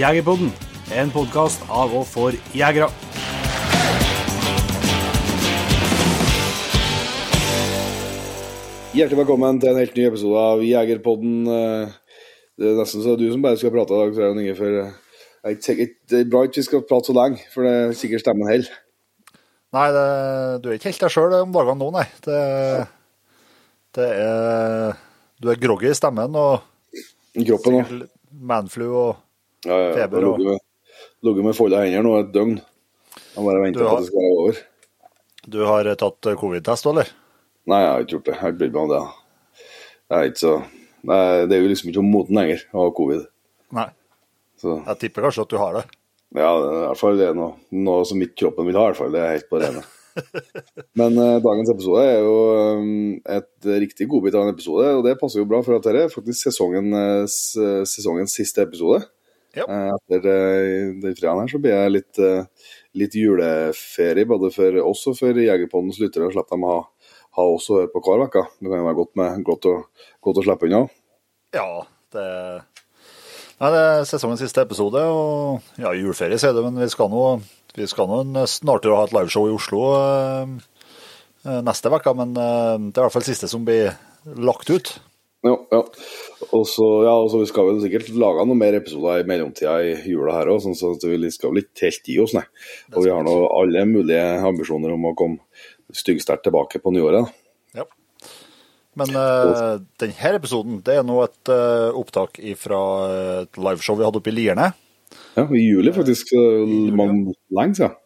Jegerpodden, en podkast av og for jegere. Hjertelig velkommen til en helt ny episode av Jegerpodden. Eh, Det er nesten så du som bare skal prate i dag, tror Inge. For jeg er ikke det er bra ikke vi skal prate så lenge, for det er sikkert stemmen holder. Nei, det, du er ikke helt deg sjøl om dagene nå, nei. Det, det er Du er groggy i stemmen og I kroppen òg. manflu og Ja, ja, ja. Feber og- ligget med- folda hender nå et døgn. Jeg bare venter på at det skal være over. Du har tatt covid-test, eller? Nei, jeg har ikke gjort det. Jeg har ikke brydd meg om det. Det er så Nei, Det er jo liksom ikke om moten lenger å ha covid. Nei. Så Jeg tipper kanskje at du har det. ja, det er i hvert fall det er noe, noe som ikke kroppen vil ha, i hvert fall. Det er helt på det rene. Men eh, dagens episode er jo um, et riktig godbit av en episode, og det passer jo bra, for at dette er faktisk sesongens, eh, sesongens siste episode. Ja. Eh, etter eh, den fredagen her så blir jeg litt, eh, litt juleferie, både for oss og for Jegerpondens lyttere. og Slipper dem å ha, ha oss å høre på hver uke. Det kan jo være godt, med, godt, å, godt å slippe unna. Ja, det Nei, det er sesongens siste episode, og ja, juleferie sier det, men vi skal nå vi skal nå snart ha et liveshow i Oslo eh, neste uke, men eh, det er i hvert fall siste som blir lagt ut. Ja, ja. Og så ja, og så vi skal vel sikkert lage noen mer episoder i mellomtida i jula her òg, sånn så at vi skal vel ikke helt gi oss, nei. Og vi har nå alle mulige ambisjoner om å komme styggsterkt tilbake på nyåret. Ja. Men uh, denne episoden det er nå et uh, opptak fra et liveshow vi hadde oppe i Lierne. Ja, I juli, faktisk. så mange, lenge siden.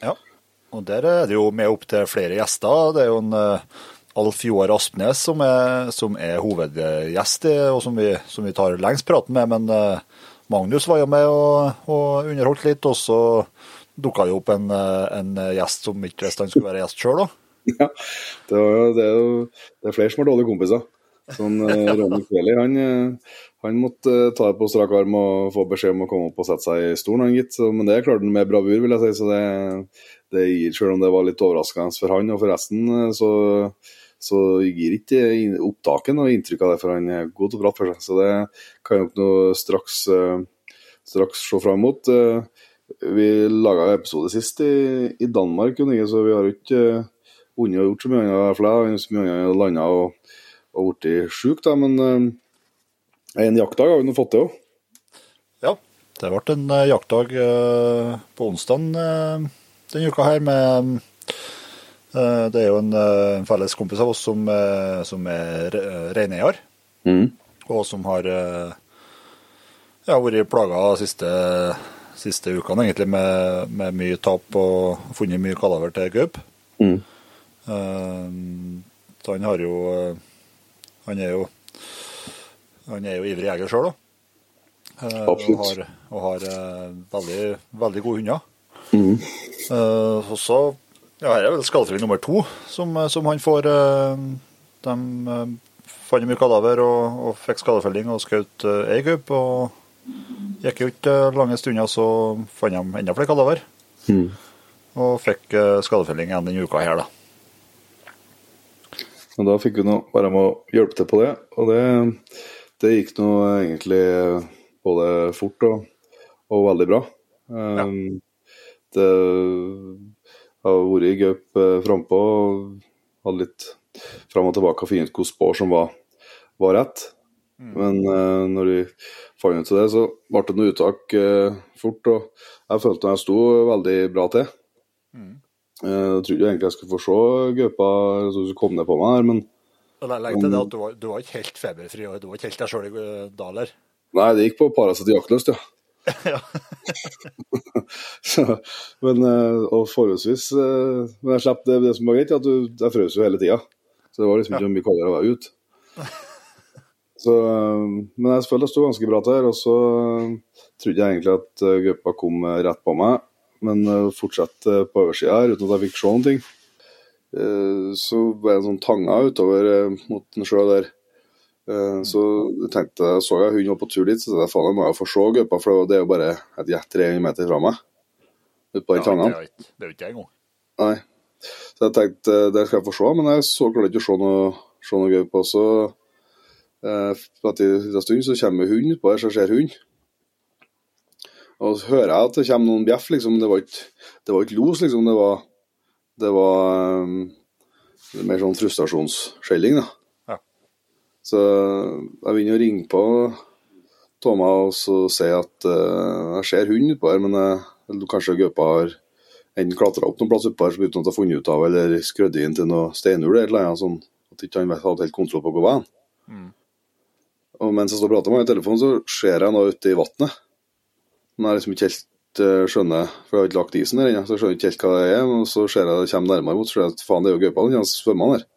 Ja. Og der er det jo med opp til flere gjester. Det er jo en uh, Alf Joar Aspnes som er, som er hovedgjest, og som vi, som vi tar lengst praten med. Men eh, Magnus var jo med og, og underholdt litt, og så dukka det opp en, eh, en gjest som ikke visste han skulle være gjest sjøl da. Ja, det, var, det, er jo det er flere som har dårlige kompiser. Sånn uh, Ronny Kveli, han, eh, han måtte eh, ta det på strak arm og få beskjed om å komme opp og sette seg i stolen, han gitt. Men det klarte han med bravur, vil jeg si. Så det, det selv om det var litt overraskende for han og for resten, eh, så, så gir ikke opptaket noe inntrykk av det, for han er god til å prate for seg. Så det kan jeg nok nå straks, eh, straks se fram mot. Eh, Vi laga episode sist i, i Danmark, så vi har ikke eh, vunnet og gjort så mye annet. i. Jeg har så mye annet landa og, og blitt sjuk, da. Men en jaktdag har vi nå fått til òg. Ja, det ble en jaktdag på onsdag denne uka her med Det er jo en, eh, en felles kompis av oss som, eh, som er re- reineier, Mm. og som har eh, ja, vært plaga de siste, siste ukene egentlig med, med mye tap og funnet mye kadaver til gaup. Mm. Eh, så han har jo eh, Han er jo han er jo ivrig jeger sjøl, da. Eh, Absolutt. Og har, og har eh, veldig, veldig gode hunder. Mm. Eh, så ja, her er vel skadefelling nummer to som, som han får. eh, de eh, fant mye kadaver og, og fikk skadefelling og skjøt ei gaupe. Og gikk jo ikke lange stunder, så fant de enda flere kadaver. Mm. Og fikk eh, skadefelling igjen denne uka her, da. Og da fikk nå bare med å hjelpe til på det. Og det, det gikk nå egentlig både fort og, og veldig bra. Ja. Det har vært i gaup eh, frampå og hadde litt fram og tilbake og funnet ut hvilke spår som var, var rett. Men uh, når vi fant ut av det, så ble det noe uttak uh, fort. Og jeg følte jeg sto veldig bra til. Eh, Jeg trodde egentlig jeg skulle få se gaupa som kom ned på meg her, men Legg til det at du var, du var ikke helt feberfri, og du var ikke helt deg sjøl i heller? Nei, det gikk på Paracet jaktløst, ja. Ja. Så, men, eh, og forholdsvis eh, Men jeg slapp det, det som var greit, at du, jeg frøs jo hele tida. Så det var liksom ikke mye kaldere å være ute. Så, eh, men jeg følte jeg sto ganske bra til her, og så trodde jeg egentlig at gaupa kom rett på meg, men fortsatte på oversida her uten at jeg fikk se noen ting. Så ble det en sånn tanga utover mot den sjøa der. Eh, Så tenkte, så jeg hunden var på tur dit, så jeg faen, jeg må jo få se gaupa, for det er jo bare et gjett 300 meter fra meg. Ute på den tangen. det er jo ikke- jeg engang. Nei. Så jeg tenkte det skal jeg få se, men jeg så klarte ikke å se noe, se noe gaupe. Så eh, etter en stund så kommer hunden utpå her, så ser hund. Og så hører jeg at det kommer noen bjeff, liksom. Det var ikke, det var ikke los, liksom. Det var, det var um, mer sånn frustrasjonsskjelling, da. Så jeg begynner å ringe på Toma og så si at uh, jeg ser hund utpå her, men uh, kanskje gaupa har enten klatra opp noen plass utpå her som uten at jeg har funnet ut av, eller skrødd inn til noe steinhull eller noe sånn at ikke han hadde helt kontroll på hvor veien. Mm. Og mens jeg står og prater med han i telefonen, så ser jeg noe ute i vannet. Men jeg liksom ikke helt uh, skjønner, for jeg har ikke lagt isen der ennå, så jeg skjønner ikke helt hva det er. Og så ser jeg det kommer nærmere mot, så ser jeg at faen, det er jo gaupa, den kommer svømmende der.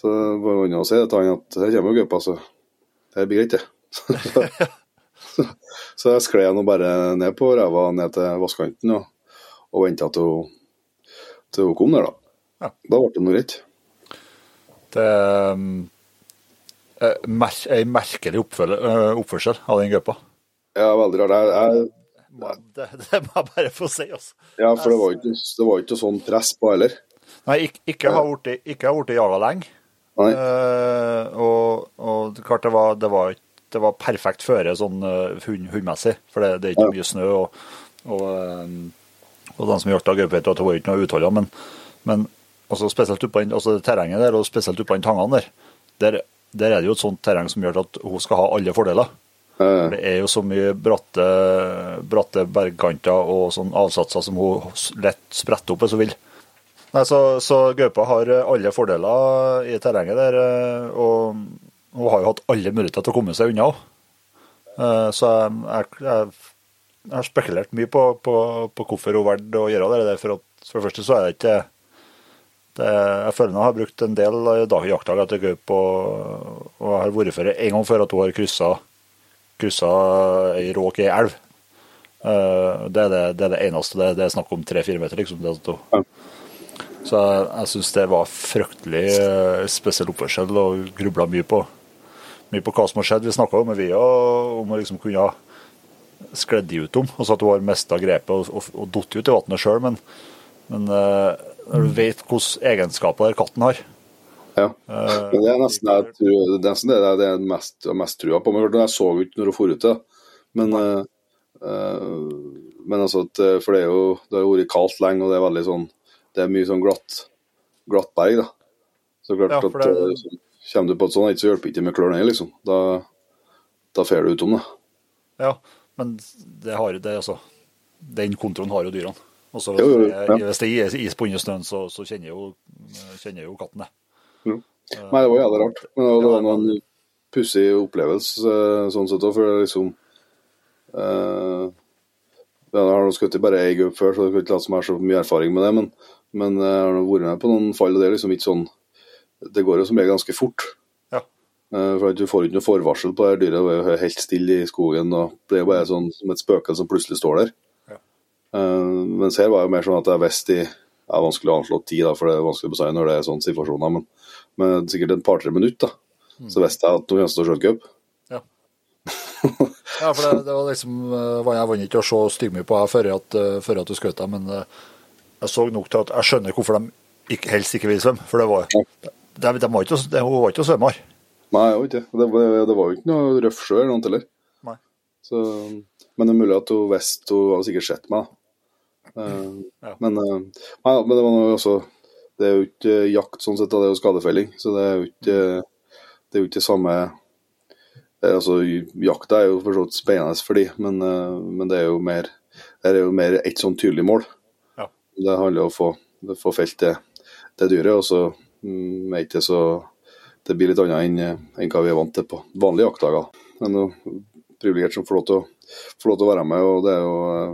Så var han å si til han at her kommer gaupa, så det blir greit, det. så, jeg skled nå bare ned på ræva ned til vannkanten og, og venta til, til hun kom der, da. Ja. Da ble det noe greit. Det er um, eh, mer, en merkelig eh, oppførsel av den gaupa. Ja, veldig rart. Jeg, jeg, Det, det må jeg bare få si, altså. ja, for det var ikke, det var ikke sånn press på heller. Nei, ikke, ikke ikke har blitt jaga lenge. Eh, og, og klart det var, det var, det var perfekt føre sånn eh, hund, hundmessig, for det, det er ikke mye snø. Og, og, eh, og den som jakta gaupe, vet at det var ikke noe uthold, men, men spesielt oppå den- altså terrenget der, og spesielt oppå tangene der, der, der er det jo et sånt terreng som gjør at hun skal ha alle fordeler. Eh, Det er jo så mye bratte, bratte bergkanter og sånn avsatser som hun lett spretter opp hvis hun vil. Nei, så, så gaupa har alle fordeler i terrenget der, eh, og hun har jo hatt alle muligheter til å komme seg unna òg. Så jeg, jeg, jeg, har spekulert mye på, på, på hvorfor hun valgte å gjøre det. For, at, for det første så er det ikke det, Jeg føler hun har brukt en del dag, jaktdager til gaup, og, og har vært for en gang før at hun har kryssa ei råk i elv. Eh, det, er det, det er det eneste. Det, det er snakk om tre-fire meter, liksom. Det, at hun- så jeg, jeg syns det var fryktelig eh, spesiell oppførsel, og grubla mye på mye på hva som har skjedd. Vi snakka med Via om å liksom kunne skledd de ut om, altså at hun har mista grepet og, og, og datt ut i vannet sjøl, men, men eh, når du vet hvilke egenskaper katten har ja. eh, Men det er nesten det jeg det, er det, er mest, jeg mest trua på. Men jeg så jo ikke når hun for ut det. Men, men altså, at, for det er jo det har vært kaldt lenge, og det er veldig sånn Det er mye sånn glatt, glatt berg, da. Så klart Ja, at det- eh, kommer du på et sånt, så hjelper det ikke med klørne, liksom. Da, da fer du utom det. Ja, men det har det, altså, den kontrollen har jo dyrene. Og så hvis, ja. det- er is på under snøen, så, så kjenner, jo, kjenner jo katten det. Jo. Nei, det var jævlig rart. Men det var, det var Ja, en pussig opplevelse sånn sett òg, for det er liksom eh, ja, Jeg har skutt bare ei gaup før, så det kan ikke late som jeg har så mye erfaring med det, men, men jeg har vært med på noen fall, og det er liksom ikke sånn Det går jo som regel ganske fort. Ja. Eh, For at Du får ikke noe forvarsel på det her dyret, det er helt stille i skogen. og Det er bare sånn som et spøkelse som plutselig står der. Ja. Eh, mens her var det mer sånn at jeg visste i Det er vanskelig å anslå tid, da, for det er vanskelig å bestemme når det er sånne situasjoner. Men, men sikkert et par-tre minutter, da, så visste jeg at nå kommer jeg til å. Ja. ja, for det, det var liksom eh, var Jeg vant ikke å se styggmye på deg før, at, eh, før at du skjøt deg, men eh, jeg så nok til at jeg skjønner hvorfor de ikke, helst ikke vil svømme. For det var, de, de var ikke, de var ikke svømmer. Nei. Det, var- det var jo ikke noe røff sjø eller noe heller. Så, men det er mulig at hun visste Hun har sikkert sett meg. Eh, Ja. men, uh, nei, men det var noe også Det er jo ikke jakt sånn sett, det er jo skadefelling. Så det er jo ikke Det er jo ikke samme er, altså, Jakta er jo for så vidt spennende for de, men, eh, men det er jo mer det er jo mer et sånn tydelig mål. Det handler om å få, få felt det, det dyret, og så mm, er ikke så det blir litt annet enn, enn hva vi er vant til på vanlige jaktdager. Men noe privilegert som får lov, å, får lov til å være med, og det er jo eh,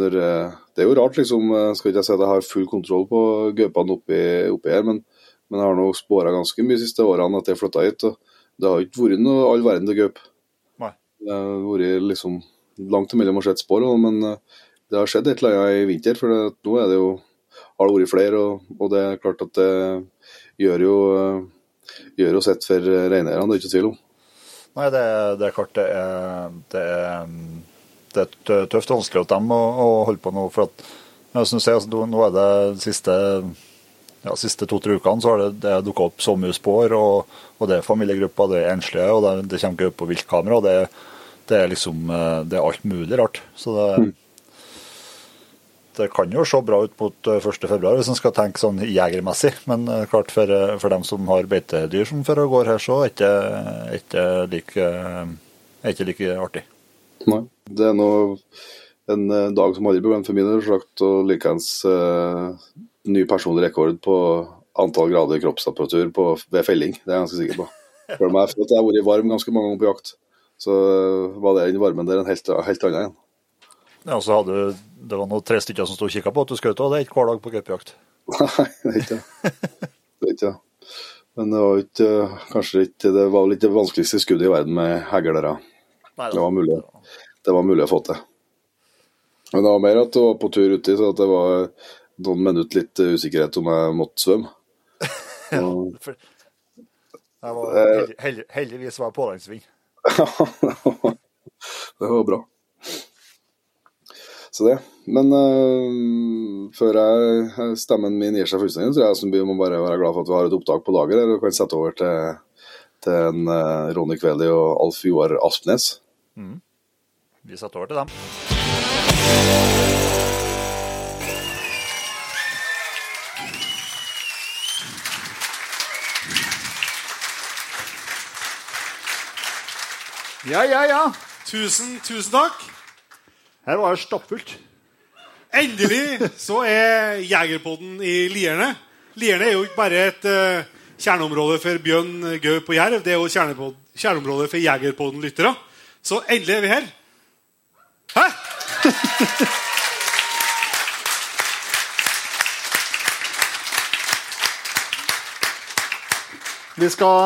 når, eh, Det er jo rart, liksom. eh, Skal ikke jeg si at jeg har full kontroll på gaupene oppi, oppi her, men, men jeg har nå spåra ganske mye de siste årene at jeg flytta hit. og Det har ikke vært noe all verden til gaup. Det har vært liksom langt imellom å sette spor, og- men det har skjedd et eller annet i vinter. For det, nå er det jo, har det vært flere, og, og det er klart at det gjør jo gjør jo sitt for reineierne, det er ikke tvil om. Nei, det, det er klart det er, det er, det er tøft og vanskelig for dem å, å holde på nå. for at jeg synes jeg, altså, Nå er det de siste, ja, siste to-tre ukene så har det, det dukka opp så mye spor, og, og det er familiegrupper, det er enslige, og det, det kommer opp på viltkamera. og Det, det er liksom eh, Det er alt mulig rart. Så det, Mm. Det kan jo se bra ut mot eh, 1. februar hvis en skal tenke sånn jegermessig. Men eh, klart for, eh, for dem som har beitedyr som fører og går her, så er er ikke like, eh, ikke like artig. Nei. Det er nå en eh, dag som aldri blir glemt for min del, slakt og likeens eh, ny personlig rekord på antall grader kroppstemperatur på, ved felling. Det er jeg ganske sikker på. For meg, for jeg har vært varm ganske mange ganger på jakt, så eh, var det den varmen der en helt, helt annen igjen. Ja, og så hadde du, Det var noen tre stykker som sto og kikka på at du skjøt, og det er ikke hver dag på gaupejakt. Nei, det er ikke det. Det er ikke det. Men det var ikke, kanskje ikke Det var litt det vanskeligste skuddet i verden med heglere. Det var mulig, det var mulig å få til. Men det var mer at du var på tur uti, så det var noen minutter litt usikkerhet om jeg måtte svømme. ja, For- Jeg var, heldig, heldig, heldigvis var jeg Ja, det var bra. Så det. Men uh, før jeg, stemmen min gir seg fullstendig, tror jeg som vi må bare være glad for at vi har et opptak på lager her og kan sette over til, til en uh, Ronny Kveli og Alf Joar Aspnes. Vi setter over til dem. Ja, ja, ja. Tusen, tusen takk. Her var det stappfullt. Endelig så er Jegerpodden i Lierne. Lierne er jo ikke bare et uh, kjerneområde for bjørn, gaup og jerv. Det er jo kjerneområdet kjerneområde for Jegerpodden-lyttere. Så endelig er vi her. Hæ? Vi skal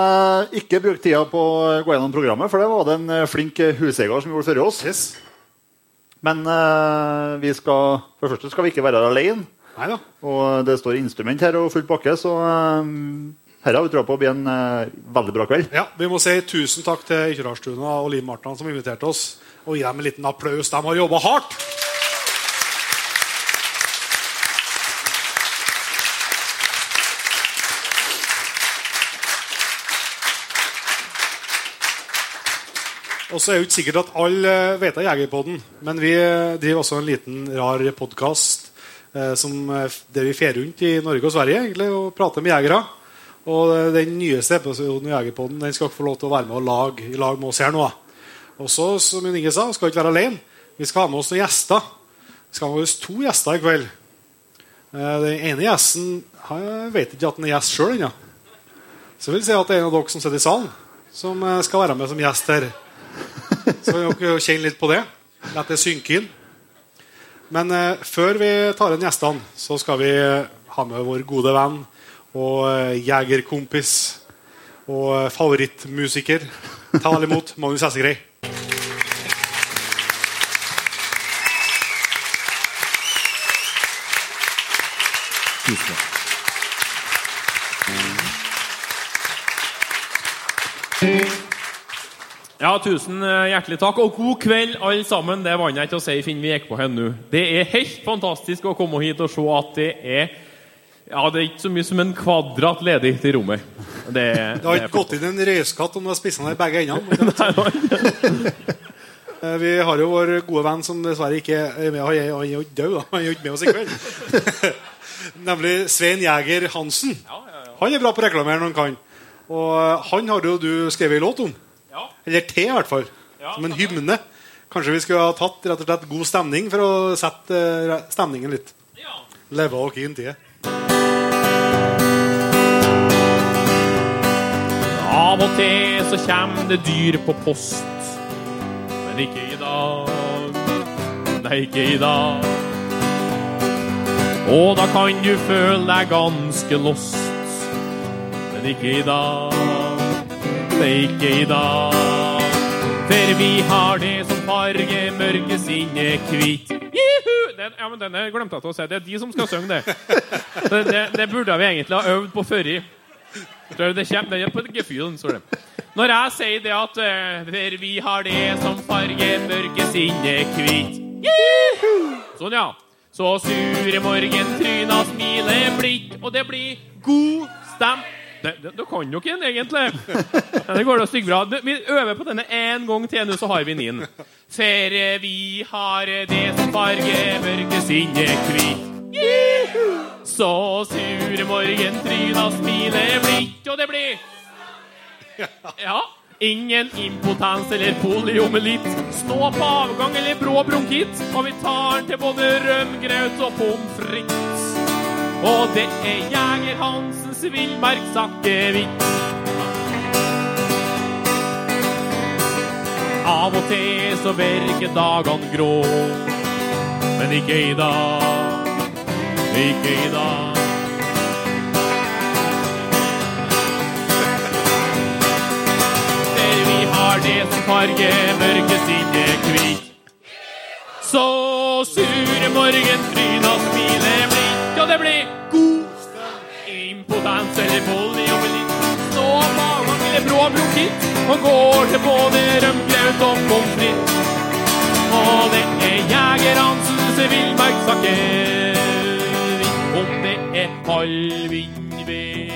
eh, ikke bruke tida på å gå gjennom programmet, for det var det en eh, flink huseier som gjorde før oss. Yes. Men uh, vi skal, for det første skal vi ikke være alene. Neida. Og det står instrument her og full pakke, så eh, her har vi troa på å bli en uh, veldig bra kveld. Ja, Vi må si tusen takk til Ytterhardstuna og Liv Martan som inviterte oss. Og gi dem en liten applaus. De har jobba hardt. Og så er det ikke sikkert at alle eh, vet av Jegerpodden, men vi eh, driver også en liten rar podkast eh, der vi fer rundt i Norge og Sverige egentlig, og prater med jegere. Og den nyeste episoden av Jegerpodden den skal få lov til å være med og lage i lag med oss her nå. Og så, som Inge sa, skal vi ikke være alene. Vi skal ha med oss noen gjester. Vi skal ha med oss to gjester i kveld. Den ene gjesten jeg vet ikke at han er gjest sjøl ennå. Så jeg vil si at det er en av dere som sitter i salen, som skal være med som gjest her. Så dere kjenne litt på det. La det synke inn. Men eh, før vi tar inn gjestene, så skal vi ha med vår gode venn og eh, jegerkompis og eh, favorittmusiker. Ta vel imot Magnus Hessegrei. Ja, tusen eh, hjertelig takk, og god kveld, alle sammen. Det vant jeg ikke å si, Finn. Vi gikk på her nå. Det er helt fantastisk å komme hit og se at det er Ja, det er ikke så mye som en kvadrat ledig til rommet. Det, Det har ikke gått inn en røyskatt om du har spist den i begge endene. Eh, Vi har jo vår gode venn som dessverre ikke er med. Han er jo død, da. Han er jo ikke med oss i kveld. Nemlig Svein Jæger Hansen. Han er bra på å reklamere når han kan. Og eh, han har jo du skrevet en låt om. Ja. Eller til, i hvert fall. Ja. Som en hymne. Kanskje vi skulle ha tatt rett og slett god stemning for å sette eh, stemningen litt. Ja. Leve oss inn i det. Av og til så kommer det dyr på post. Men ikke i dag. Nei, ikke i dag. Og da kan du føle deg ganske lost. Men ikke i dag. Nei, ikke i dag. For vi har det som farge mørkesinnet hvitt. Juhu! Den, ja, men denne glemte jeg til å si. Det er de som skal synge det. Det, det, det burde vi egentlig ha øvd på før i. Det kommer er på gefühlen, står det. Når jeg sier det at eh, For vi har det som farge mørkesinnet hvitt. Juhu! Sånn, ja. Så sure morgentryna smiler blikk, og det blir god stemning. Du kan jo ikke den, egentlig. Det går da stygt bra. Vi øver på denne en gang til, nå så har vi den inn. For vi har det som farger mørke sinnet hvitt. Så sure morgentryna smiler blidt, og det blir Ja. Ingen impotens eller poliomelitt. Stå på avgang eller brå bronkitt. Og vi tar den til både rømgraut og pommes frites. Og det er Jeger Hansens villmarksakevitt. Av og til så virker dagene grå. Men ikke i dag. Ikke i dag. Der vi har det som farger mørke sinnet hvit. Så sure morgentryna smiler blidt, og det blir impotens eller poliomelitt. Stå på avgang eller brå bronkitt, og går til både rømgraut og pommes frites. Og det er Jeger Hansens villmarksakevitt. Om det er halvvindvær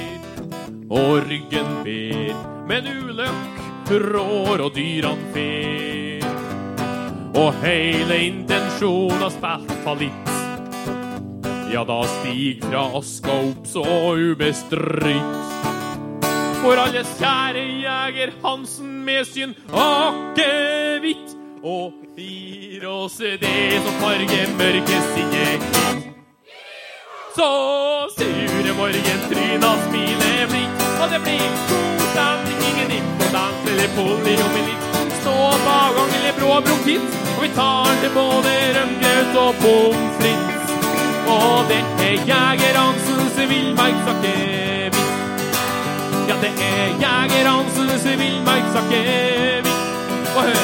og ryggen ber, men ulykk rår og dyrene fer. Og hele intensjonen har spilt fallitt. Ja, da stig fra aska opp så ubestridt. For alles kjære jeger Hansen med sin akevitt. Og gir oss det som farger mørke sinnet hvitt. Så sure morgentryna smiler blidt, og det blir god stemning, ingen impotens eller poliomelitt. Stå på avgang eller brå bronkitt, og vi tar til både rømgraut og pommes frites. Og det er Jeger Hansens villmarksakevitt. Ja, det er Jeger Hansens villmarksakevitt. Og hør,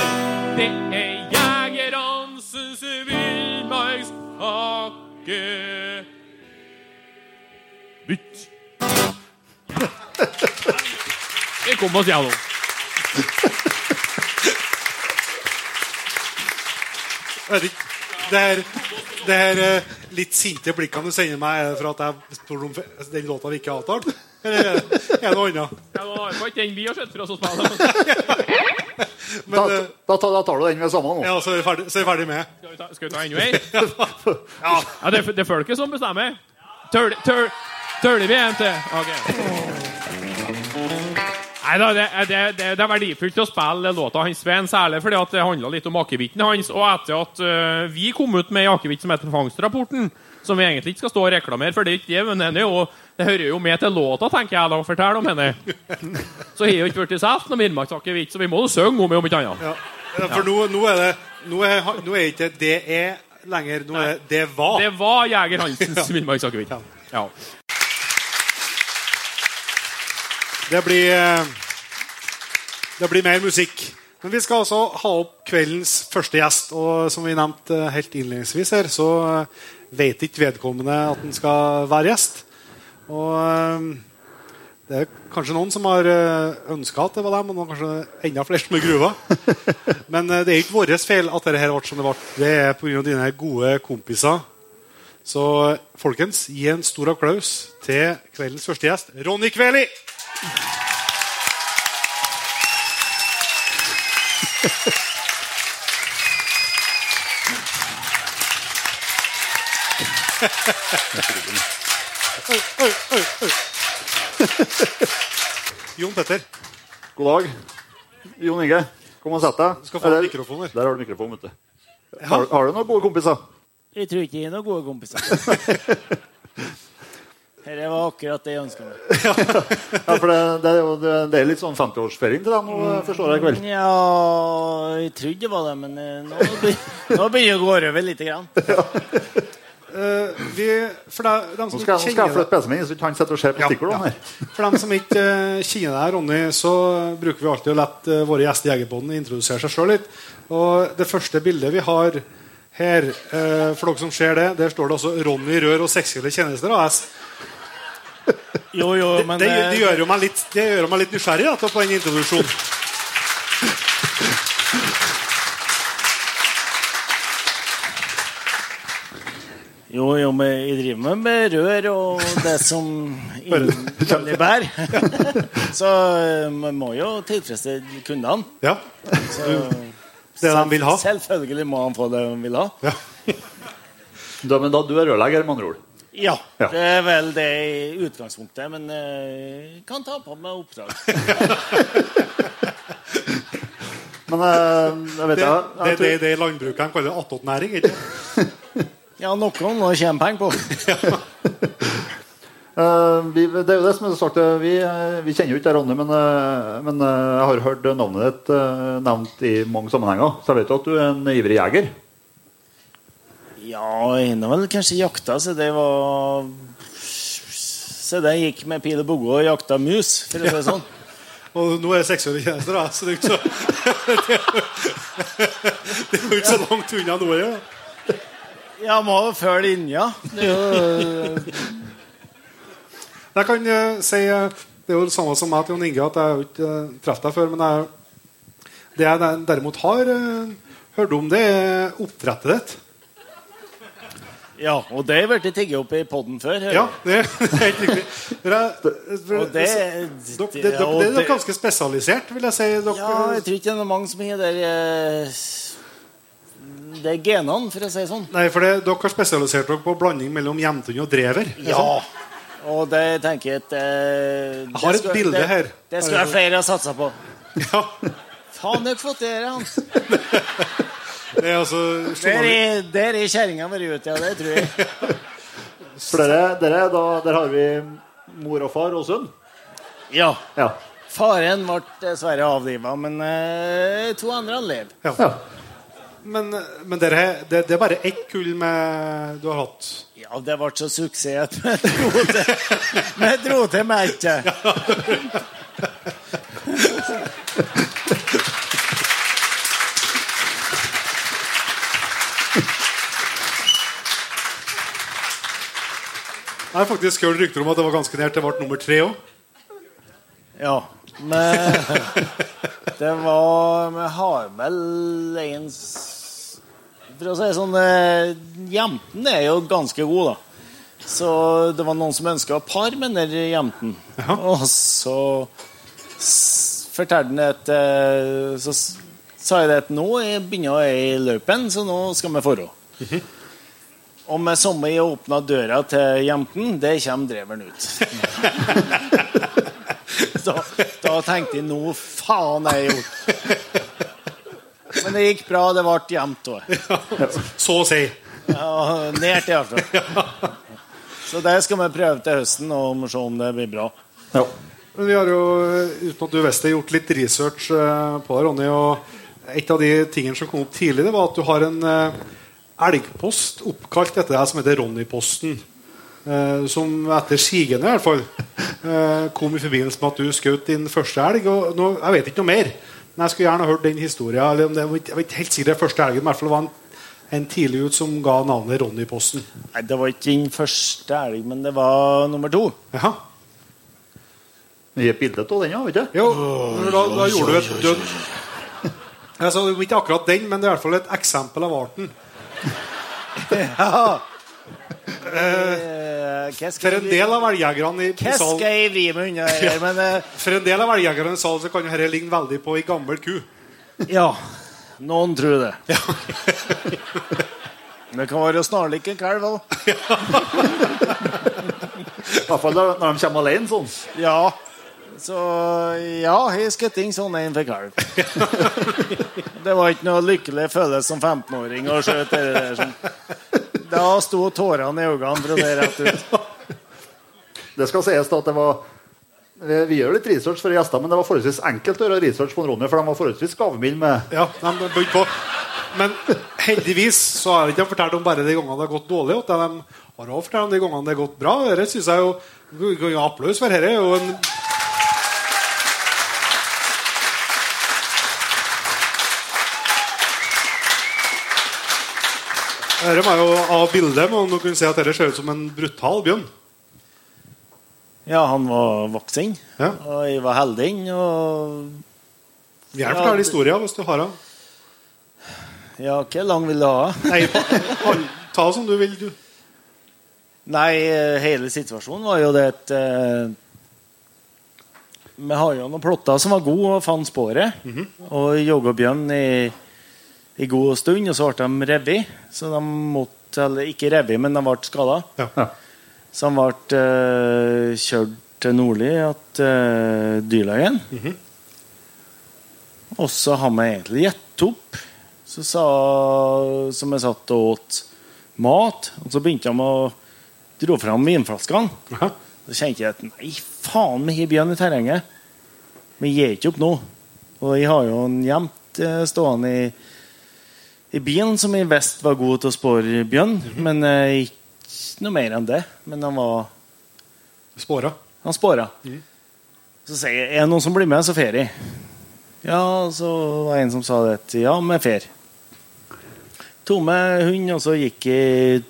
det er Jeger Hansens villmarksakevitt. Vi kom oss gjennom. Det her, det her eh, litt sinte blikkene du sender meg, er det for at jeg spør om den låta vi ikke har avtalt? Eller er det noe annet? Ja, det var ikke den vi har sett for oss å spille. Da, Men eh, da, tar- da tar du den med sammen nå. ja, så er vi ferdig, så er vi ferdig med. Skal vi ta, skal vi ta enda en? Ja, det, er- det er folket som bestemmer. Tøl- tøl- Tøler vi en til? Ok. Nei da, det, det, det, det er verdifullt å spille låta hans Sven, særlig fordi at det handla litt om akevitten hans. Og etter at uh, vi kom ut med en akevitt som heter Fangstrapporten, som vi egentlig ikke skal stå og reklamere for, det er ikke det, men den er jo, det hører jo med til låta, tenker jeg da. Fortell om henne. Så har jo ikke blitt solgt noe Villmarksakevitt, så vi må jo synge om det, om ikke annet. Ja. Ja, For nå, nå er det Nå er, nå er ikke det er lenger. Nå er det det var. Det var Jeger Hansens Villmarksakevitt. Ja. Det blir eh, Det blir mer musikk. Men vi skal altså ha opp kveldens første gjest. Og som vi nevnte helt innledningsvis her, så eh, vet ikke vedkommende at han skal være gjest. Og eh, det er kanskje noen som har ønska at det var dem, og noen kanskje enda flere som er gruva. Men det er ikke vår feil at dette ble som det ble. Det er pga. dine gode kompiser. Så folkens, gi en stor applaus til kveldens første gjest, Ronny Kveli! Oi, oi, oi, oi. Jon Petter, God dag. Jon Inge, kom og sett deg. du skal få der. Der har du mikrofon, vet du. Har, har du noen gode kompiser? Jeg tror ikke jeg er noen gode kompiser. Dette var akkurat det jeg ønska meg. Ja, for det, det, er jo, det, det er litt sånn 50-årsfeiring til deg nå, forstår jeg i kveld. Ja, jeg trodde det var det, men eh, nå nå begynner det å gå over litt. Grann. Uh, vi, for de, dem Nå skal, nå skal jeg flytte PC-en min, så ikke han sitter og ser på Ja, stikkordene ja. her. For dem som ikke uh, kjenner deg, Ronny, så bruker vi alltid å la uh, våre gjester i Jegerpodden introdusere seg sjøl litt. Og det første bildet vi har her, eh, for dere som ser det, der står det også 'Ronny Rør og seksuelle tjenester AS'. Jo, jo, men det, det, det gjør jo meg litt, det gjør meg litt nysgjerrig da, til- på den introduksjonen. Jo, jo, men jeg driver med, med rør og det som innebærer. Så eh, man må jo tilfredsstille kundene. Ja. Så, Det de vil ha. Selvfølgelig må han få det han vil ha. ja. Da, men da, du er rørlegger, med andre ord? Ja, Ja. det er vel det i utgangspunktet, men jeg kan ta på meg oppdrag. Men eh, jeg vet Det, jeg, det, jeg det, tror, det landbrukeren kaller attåtnæring. ikke det? Ja, noen må tjene penger på. eh, vi, Det er jo det som er sagt, eh, vi, eh, vi kjenner jo ikke deg, Ronny, men, eh, men eh, jeg har hørt navnet ditt eh, nevnt i mange sammenhenger. Så jeg vet jo at du er en ivrig jeger. Ja, en har vel kanskje jakta, så det var Så det gikk med pil og bue og jakta mus, for å si det sånn. Og nå er jeg seksårig tjenester, da, så det er jo ikke så Det ikke så langt unna nå. Ja. Ja, må jo følge linja. Jeg kan uh, si eh, Det er jo det samme som meg til Jon Inge, at jeg har ikke uh, truffet deg før. Men jeg, det jeg derimot har uh, hørt om, det er oppdrettet ditt. Ja, og det har blitt tigget opp i poden før. Ja, det, det er helt riktig. For- Og det, dere- det, det, det, og er ganske spesialisert, vil jeg si. Dere, Ja, jeg tror ikke det er mange som har der eh, Det er genene, for å si det sånn. Nei, for det, dere har spesialisert dere på blanding mellom jevntunn og drever. Ja. Og det tenker jeg at eh, Jeg har et skulle, bilde det, her. Det skulle jeg flere ha satsa på. Ja, Faen, har fått det her, han. det er altså Der er, er kjerringa vært ute, ja. Det tror jeg. For dere, dere da, der har vi mor og far og sønn. Ja. Ja. Faren ble dessverre avliva, men eh, to andre han lever. ja. Men, men dere, det, det er bare ett kull med du har hatt. Ja, det ble så suksess at vi dro til, vi dro Jeg har faktisk hørt rykter om at det var ganske nært. Det ble nummer tre òg. Ja, men det var Vi har vel en For å si det sånn Jentene er jo ganske god, da. Så det var noen som ønska par med den der Ja. Og så fortalte han at eh, Så sa jeg det at nå er- begynner jeg i løypen, så nå skal vi forå. Og med samme jeg åpna døra til jenten, det kommer dreveren ut. da, da tenkte jeg nå faen er jeg gjort. Men det gikk bra. Det ble jevnt òg. Så å si. Ja, nært, iallfall. Så det skal vi prøve til høsten og se om det blir bra. ja. Men vi har jo, uten at du visste det, gjort litt research eh, på det, Ronny. Og et av de tingene som kom opp tidligere, var at du har en eh, elgpost oppkalt etter deg som heter Ronny-posten. Eh, som etter sigende i hvert fall eh, kom i forbindelse med at du skjøt din første elg. Og nå, jeg vet ikke noe mer, men jeg skulle gjerne hørt den historien. Eller om det, jeg var ikke helt sikker det første elgen, men i hvert fall var en, en tidlig ut som ga navnet Ronny-posten. Nei, Det var ikke den første elg, men det var nummer to. Ja. Vi har bilde av den, ja, vet du? Jo, da, da gjorde du et dødt altså, Ikke akkurat den, men det er i hvert fall et eksempel av arten. Ja. Uh, For en del av velgerne i, i Hva sal, skal jeg vri meg unna her? Eh, For en del av velgerne i salen så kan jo dette ligne veldig på ei gammel ku. ja, noen tror det. Det kan være snarlik en kalv òg. I hvert fall når de kommer alene sånn. Ja. Så ja, jeg skjøt inn sånn en for kalv. Det var ikke noe lykkelig følelse som 15-åring å skjøte det der. Sånn. Da sto tårene i øynene, for å si rett ut. Det skal sies da at det var vi gjør litt research for gjester, men det var forholdsvis enkelt å gjøre research på Ronny, for de var forholdsvis gavmilde med Ja, de er på. Men heldigvis så har de ikke fortalt om bare de gangene det har gått dårlig. De har også fortalt om de gangene det har gått bra. Dette synes jeg jo vi kan gi applaus for. Dette er jo en Dette var jo av bildet, men du kunne se at dette ser ut som en brutal bjørn. Ja, han var voksen, Ja. og jeg var heldig. Og Gjerne Ja, fortell det- historien hvis du har den. ja, hvor lang vil du ha? Nei, ta som du vil, du. Nei, eh, hele situasjonen var jo det at eh, Vi har jo noen plotter som var gode og fant sporet. Og jogga bjørn i, i god stund, og så ble de revet. Så de måtte Eller ikke revet, men de ble skada. Ja. Så de ble uh, kjørt til Nordli at uh, dyrlegen. Og så har vi egentlig gitt opp. Så sa, som jeg satt og åt mat, og så begynte de å dro fram vinflaskene. Så kjente jeg at nei, faen, vi har bjørn i terrenget. Vi gir ikke opp nå. Og jeg har jo en gjemt eh, stående i, i byen som i vest var god til å spåre bjørn. Men eh, ikke noe mer enn det. Men han var Spåra. han spåra. Så sier jeg er det noen som blir med, så fer jeg. Ja, så var det en som sa det. Ja, vi fer. Med hund, og så gikk jeg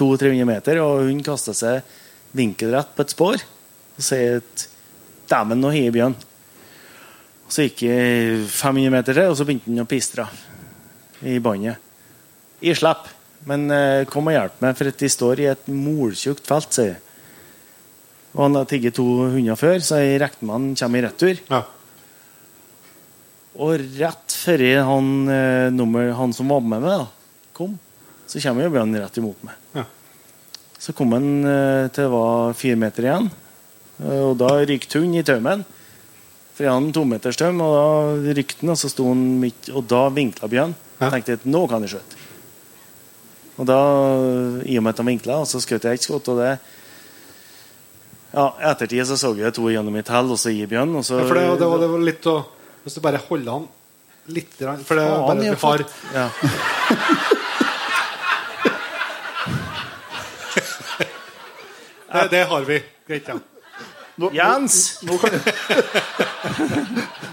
200-300 meter, og hun kasta seg vinkelrett på et spor. Og sier at dæven, nå har jeg bjørn. Så gikk jeg 500 meter til, og så begynte han å pistre i båndet. Jeg slapp, men eh, kom og hjelp meg, for de står i et moltjukt felt, sier jeg. Og han har tigget to hunder før, så jeg regner med han kommer i retur. Ja. Og rett før han, eh, nummer, han som var med meg, da, kom, så kommer jo Bjørn rett imot meg. Ja. Så kom han eh, til det var fire meter igjen, og da rykte hun i taumen. For jeg hadde en tometerstøm, og da rykte han, og så sto han midt, og da vinkla Bjørn. Ja. Tenkte at nå kan jeg skjøte. Og da, i og med at de vinkla, så skjøt jeg ikke skudd, og det ja, ettertid så så jeg to gjennom mitt hell, og så gir Bjørn. Og så, Ja, for det, det, var, det var litt å Hvis du bare holder han litt For det er bare vi har ja. det, det har vi. Greit, ja. Jens! Nå kan,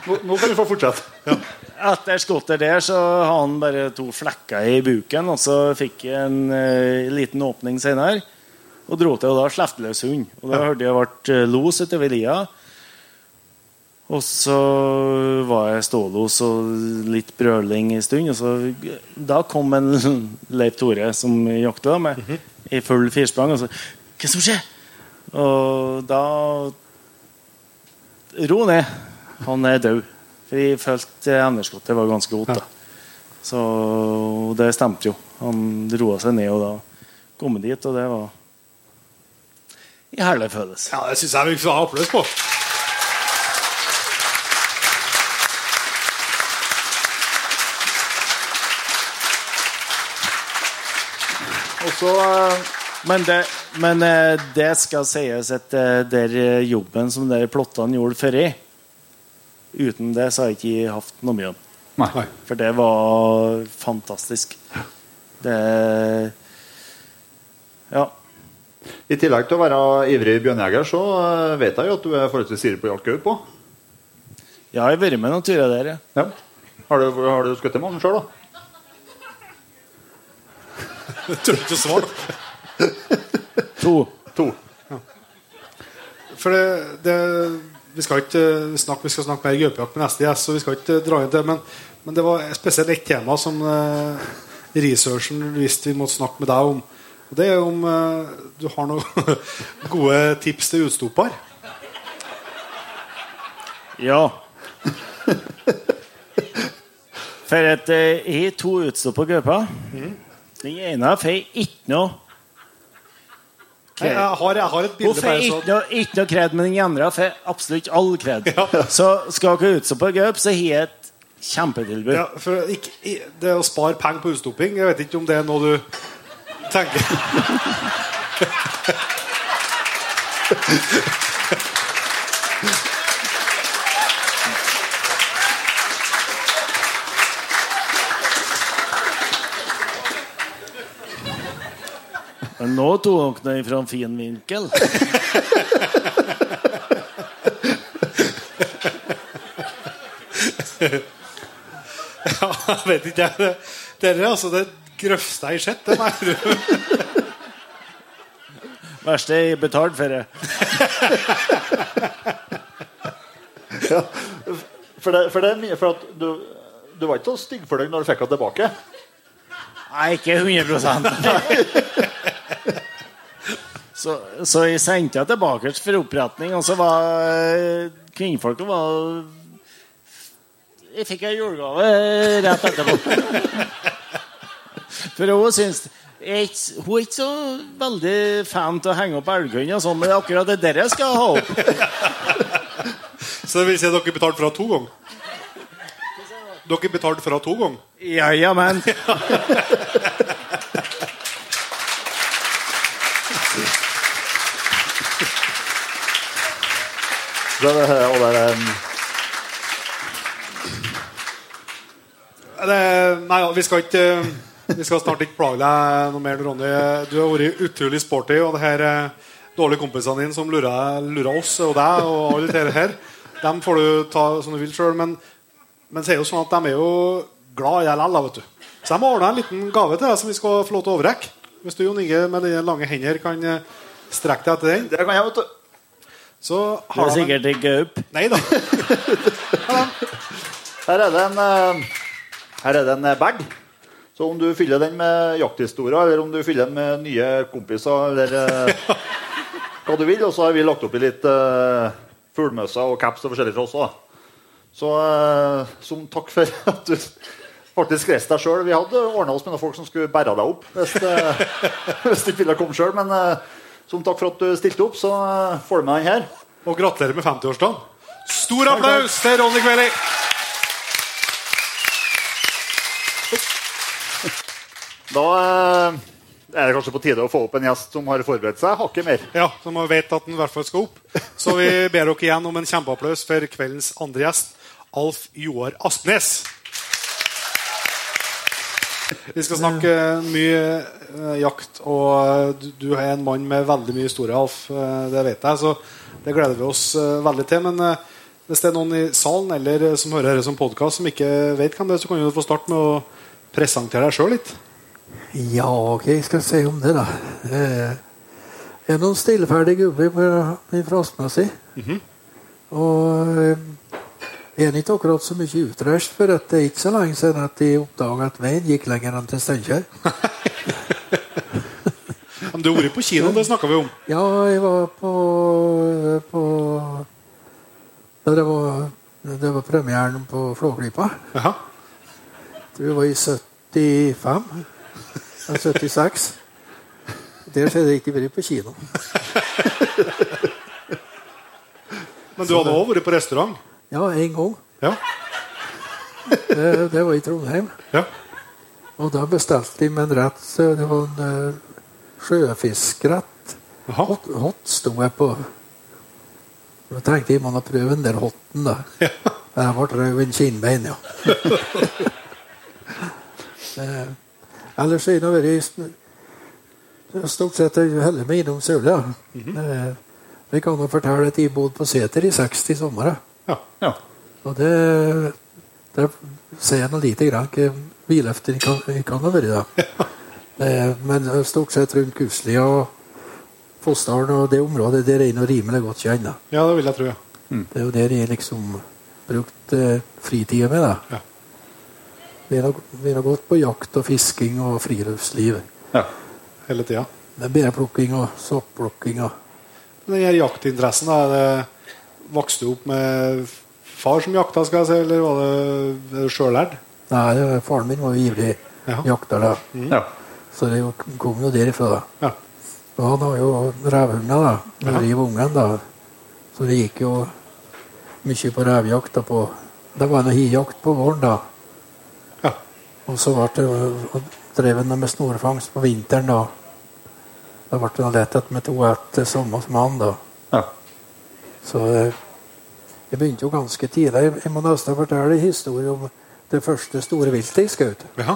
nå, nå kan du få fortsette. Etter skottet der så har han bare to flekker i buken, og så fikk jeg en eh, liten åpning senere. Og dro til, og da slapp løs hund. Og da hørte jeg ble eh, los utover lia. Og så var jeg stålos og litt brøling en stund. Og så, da kom en Leif Tore som jakta med, i full firsprang. Og så Hva som skjer? Og da Ro ned. Han er død. For jeg følte evneskottet var ganske godt. da. Så det stemte jo. Han roa seg ned, og da kom han dit, og det var en herlig følelse. ja, det syns jeg vi skal ha applaus på. Og så eh, Men det, men eh, det skal sies at eh, der eh, jobben som de plottene gjorde før i Uten det så har jeg ikke hatt noe mye. om. Nei. For det var fantastisk. Det Ja. I tillegg til å være ivrig bjørnjeger, så vet jeg jo at du er forholdsvis ivrig på å jakte gaupe òg. Jeg har vært med noen turer der, ja. Ja. Har du, har du skutt mange sjøl, da? Jeg tør ikke å svare. To. To. For det, det vi skal ikke snakke, vi skal snakke mer gaupejakt med neste gjest, så vi skal ikke dra inn det. Men, men det var spesielt ett tema som eh, researchen visste vi måtte snakke med deg om. Og Det er om eh, du har noen gode tips til utstopper. Ja. For at eh, jeg har to utstoppa gauper. Den ene får ikke noe Jeg, har, jeg har et bilde bare ikke så ikke noe kred, men den andre får absolutt all kred. Så skal dere utstoppe gaup, så har jeg et kjempetilbud. ja, for ikke, Det å spare penger på utstopping, jeg vet ikke om det er noe du tenker nå tok dere fra en fin vinkel. Ja, jeg vet ikke, jeg. Er altså det grøvste jeg sett. Jeg innrømme. Verste jeg betalt for det. For det, for det er mye For at du, du var ikke så stygg for deg når du fikk henne tilbake. Nei, ikke 100 Så, så jeg sendte henne tilbake for oppretning, og så var eh, kvinnfolket var Jeg fikk ei julegave rett etterpå. For hun syns jeg Hun er ikke så veldig fan til å henge opp elghund, og sånn, men akkurat det der jeg skal ha opp. Så det vil si at dere betalte for henne to ganger? Dere betalte for henne to ganger? Ja, ja, men Det, er- og det er, um, Det, nei, vi skal ikke Vi skal snart ikke plage deg noe mer, Ronny. Du har vært utrolig sporty, og det her eh, dårlige kompisene dine som lurer, lurer oss og deg og alle dette her, dem får du ta som du vil sjøl. Men, men så er jo sånn at de er jo glad i deg likevel, vet du. Så jeg må ordne en liten gave til deg som vi skal få lov til å overrekke. Hvis du Jon Inge med dine lange hender kan eh, strekke deg etter den. det kan jeg, vet du. Så det har er de en sikkert ikke gaup. Nei da. Her er det en, eh, her er det en eh, bag. Så om du fyller den med jakthistorier, eller om du fyller den med nye kompiser, eller eh, hva du vil, og så har vi lagt oppi litt uh, fuglmøsser og caps og forskjellig fra oss òg. Så uh, som takk for at du faktisk reiste deg sjøl. Vi hadde ordna oss med noen folk som skulle bære deg opp hvis, uh, hvis du ikke ville komme sjøl. Men eh, som takk for at du stilte opp, så eh, får du med den her. Og gratulerer med 50-årsdagen. Stor applaus til Ronny Kveli! Da eh, er det kanskje på tide å få opp en gjest som har forberedt seg hakket mer. Ja, som vet at den i hvert fall skal opp. Så vi ber dere igjen om en kjempeapplaus for kveldens andre gjest, Alf Joar Aspnes. Vi skal snakke mye eh, jakt, og du, du er en mann med veldig mye historie, Alf. Eh, det vet jeg, så det gleder vi oss eh, veldig til. Men eh, hvis det er noen i salen eller eh, som hører dette som podkast, som ikke vet hvem det er, så kan du få starte med å presentere deg sjøl litt. Ja, ok, jeg skal si om det, da? Eh, jeg er noen stillferdig gubber på Mm -hmm. Og er ikke akkurat så mye utreist, for at det er ikke så lenge siden at de oppdaga at veien gikk lenger enn til Steinkjer. Men du har vært på kino, det snakka vi om. Ja, jeg var på, på Da det var, det var premieren på Flåklypa. Det var i 75. eller 76. Der skjedde det ikke vært på kino. Men du hadde òg vært på restaurant? Ja, en gang. Ja. Det, det var i Trondheim. ja. Og da bestilte de meg en rett. Det var en uh, sjøfiskrett. Hot, hot sto jeg på. Da tenkte jeg man har prøvd den der hotten, da. Jeg ble rød kinnbein, ja. Eh, Ellers har jeg nå vært stort sett heller meg innom Sørlia. Eh, Vi kan jo fortelle at jeg bodde på Seter i 60 somre. Ja. Og det Der ser jeg nå lite grann hva biløfter kan, kan ha vært da. Eh, Men stort sett rundt Kusli og Fossdalen og det området der er jeg nå rimelig godt kjent. da. ja, det vil jeg tro. ja. Det er jo der jeg liksom brukt eh, fritida mi. da. Ja. Vi har, gått på jakt og fisking og friluftsliv. Ja. Hele tida. Med bærplukking og soppplukking. og Den her jaktinteressen, da, er det, vokste du opp med far som jakta, skal jeg si, eller var det, sjølært? du? Nei, det- faren min var jo ivrig Ja. jakter, da. Ja. så det kom jo derifra. da. Ja. Og han har jo revhunder da, de var ungen. da. Så det gikk jo mye på revjakt. da på Det var noe hijakt på våren, da. Ja. Og så ble det drev han med snorfangst på vinteren, da. Da ble det lett at vi to etter samme som han, da. Ja. Så eh, jeg begynte jo ganske tidlig. Jeg- må nesten fortelle en historie om det første store viltet jeg skjøt. Ja.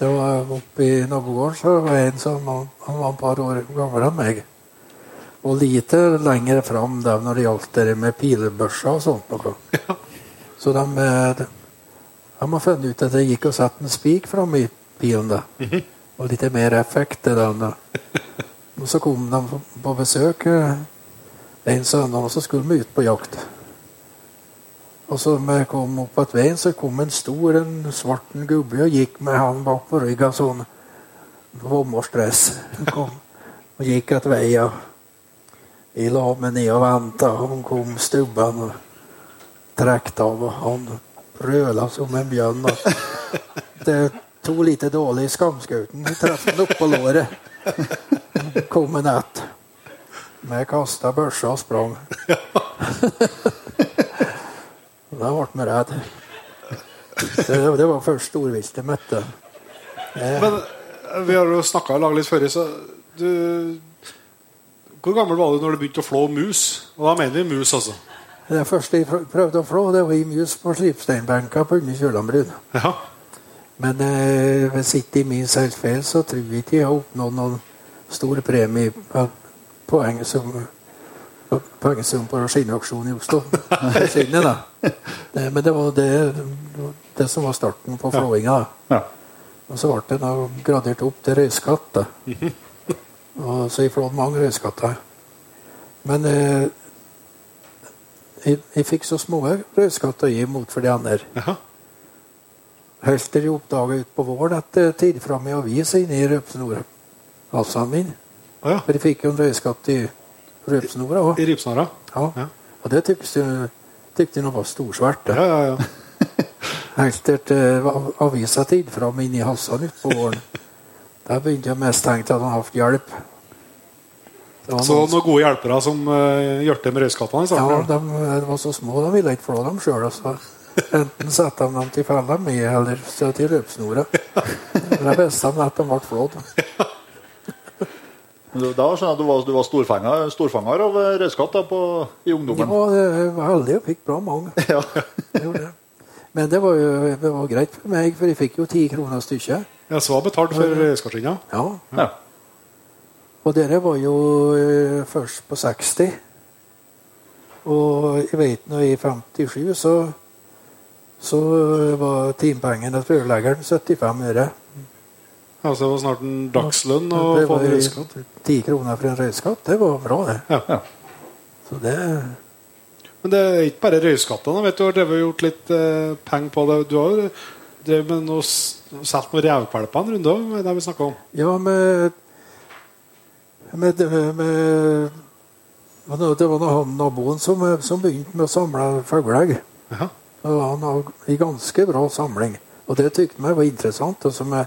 Det var oppe i nabogården så var det en som han, han var et par år gammel enn meg. Og lite lenger fram da, når det gjaldt det med pilebørser og sånt. Noe. Så de, eh, de, de har funnet ut at det gikk å sette en spik fram i pilen. da. Og litt mer effekt til den. da. Og så kom de på besøk eh, en søndag, og så skulle vi ut på jakt. Og så vi kom opp at veien, så kom en stor, en svarten gubbe og gikk med han bak på ryggen sånn vommerstress. Han og gikk väg. och Vi la meg ned och väntade. Han kom stubban og trakk av Og han rölade som en bjørn. Det tog lite dålig i skamskuten. Vi träffade upp på låret. Kom en natt. Men kasta børsa og sprang. sprang. Da ble vi redd. Det, det var først storvilt jeg møtte. Men eh, vi har jo snakka i lag litt før, så du Hvor gammel var du når du begynte å flå mus? Og da mener vi mus, altså. Det første jeg prøvde å flå, det var i mus på slipsteinbenka på under Kjølandbrun. Ja. Men eh, hvis ikke i min feil, så tror jeg ikke jeg har oppnådd noen stor premie på poeng som Poengsum på skinneaksjonen i Oslo. Skinnet, da. Det, men det var det, det som var starten på flåinga. Ja. Og så ble det gradert opp til røyskatt. da. Og så jeg flådde mange røyskatter. Men eh, jeg, jeg fikk så små røyskatter å gi mot for de andre. Ja. Helt til jeg oppdaga utpå våren at i tidlig framme i avisa inni røpsnorhalsen min. Å ja. For de fikk jo en røyskatt i rypsnora. òg. I ripsnara? Ja. Ja. Og det tykte de nå var storsvært. Ja, ja, ja. Enkelt eh, avisa tid fram inn i halsene utpå våren. Der begynte jeg mest tenkt at han. Det var Så noen- gode hjelpere som uh, hjalp til med røyskattene ja, de, de eh, var så små, de ville ikke flå dem sjøl. Enten satte de dem til fella mi, eller til røpsnora. Det beste de at de ble flådd. Da skjønner jeg at du var, du var storfanger, storfanger av eh, da, på, i ungdommen. var, jeg var heldig og fikk bra mange. Ja. Det. Men det var jo det var greit for meg, for jeg fikk jo ti kroner stykket. Ja, så var betalt for røyskattskinna? Ja. Ja. Og dere var jo eh, først på 60. Og jeg vet nå i 57 så, så var timepengene til førerleggeren 75 øre. Altså, det var snart en dagslønn å få en røyskatt? 10 kroner for en røyskatt. Det var bra, det. Ja. Så det Men det er ikke bare røyskattene. vet Du har drevet gjort litt eh, penger på det. Du har jo drevet med noe solgt noen revpelper en runde òg, det vi snakka om. Ja, med med, med, med Det var nå han naboen som, som begynte med å samle fugleegg. Ja. Og han har en ganske bra samling. Og det tykte meg var interessant. Og som jeg,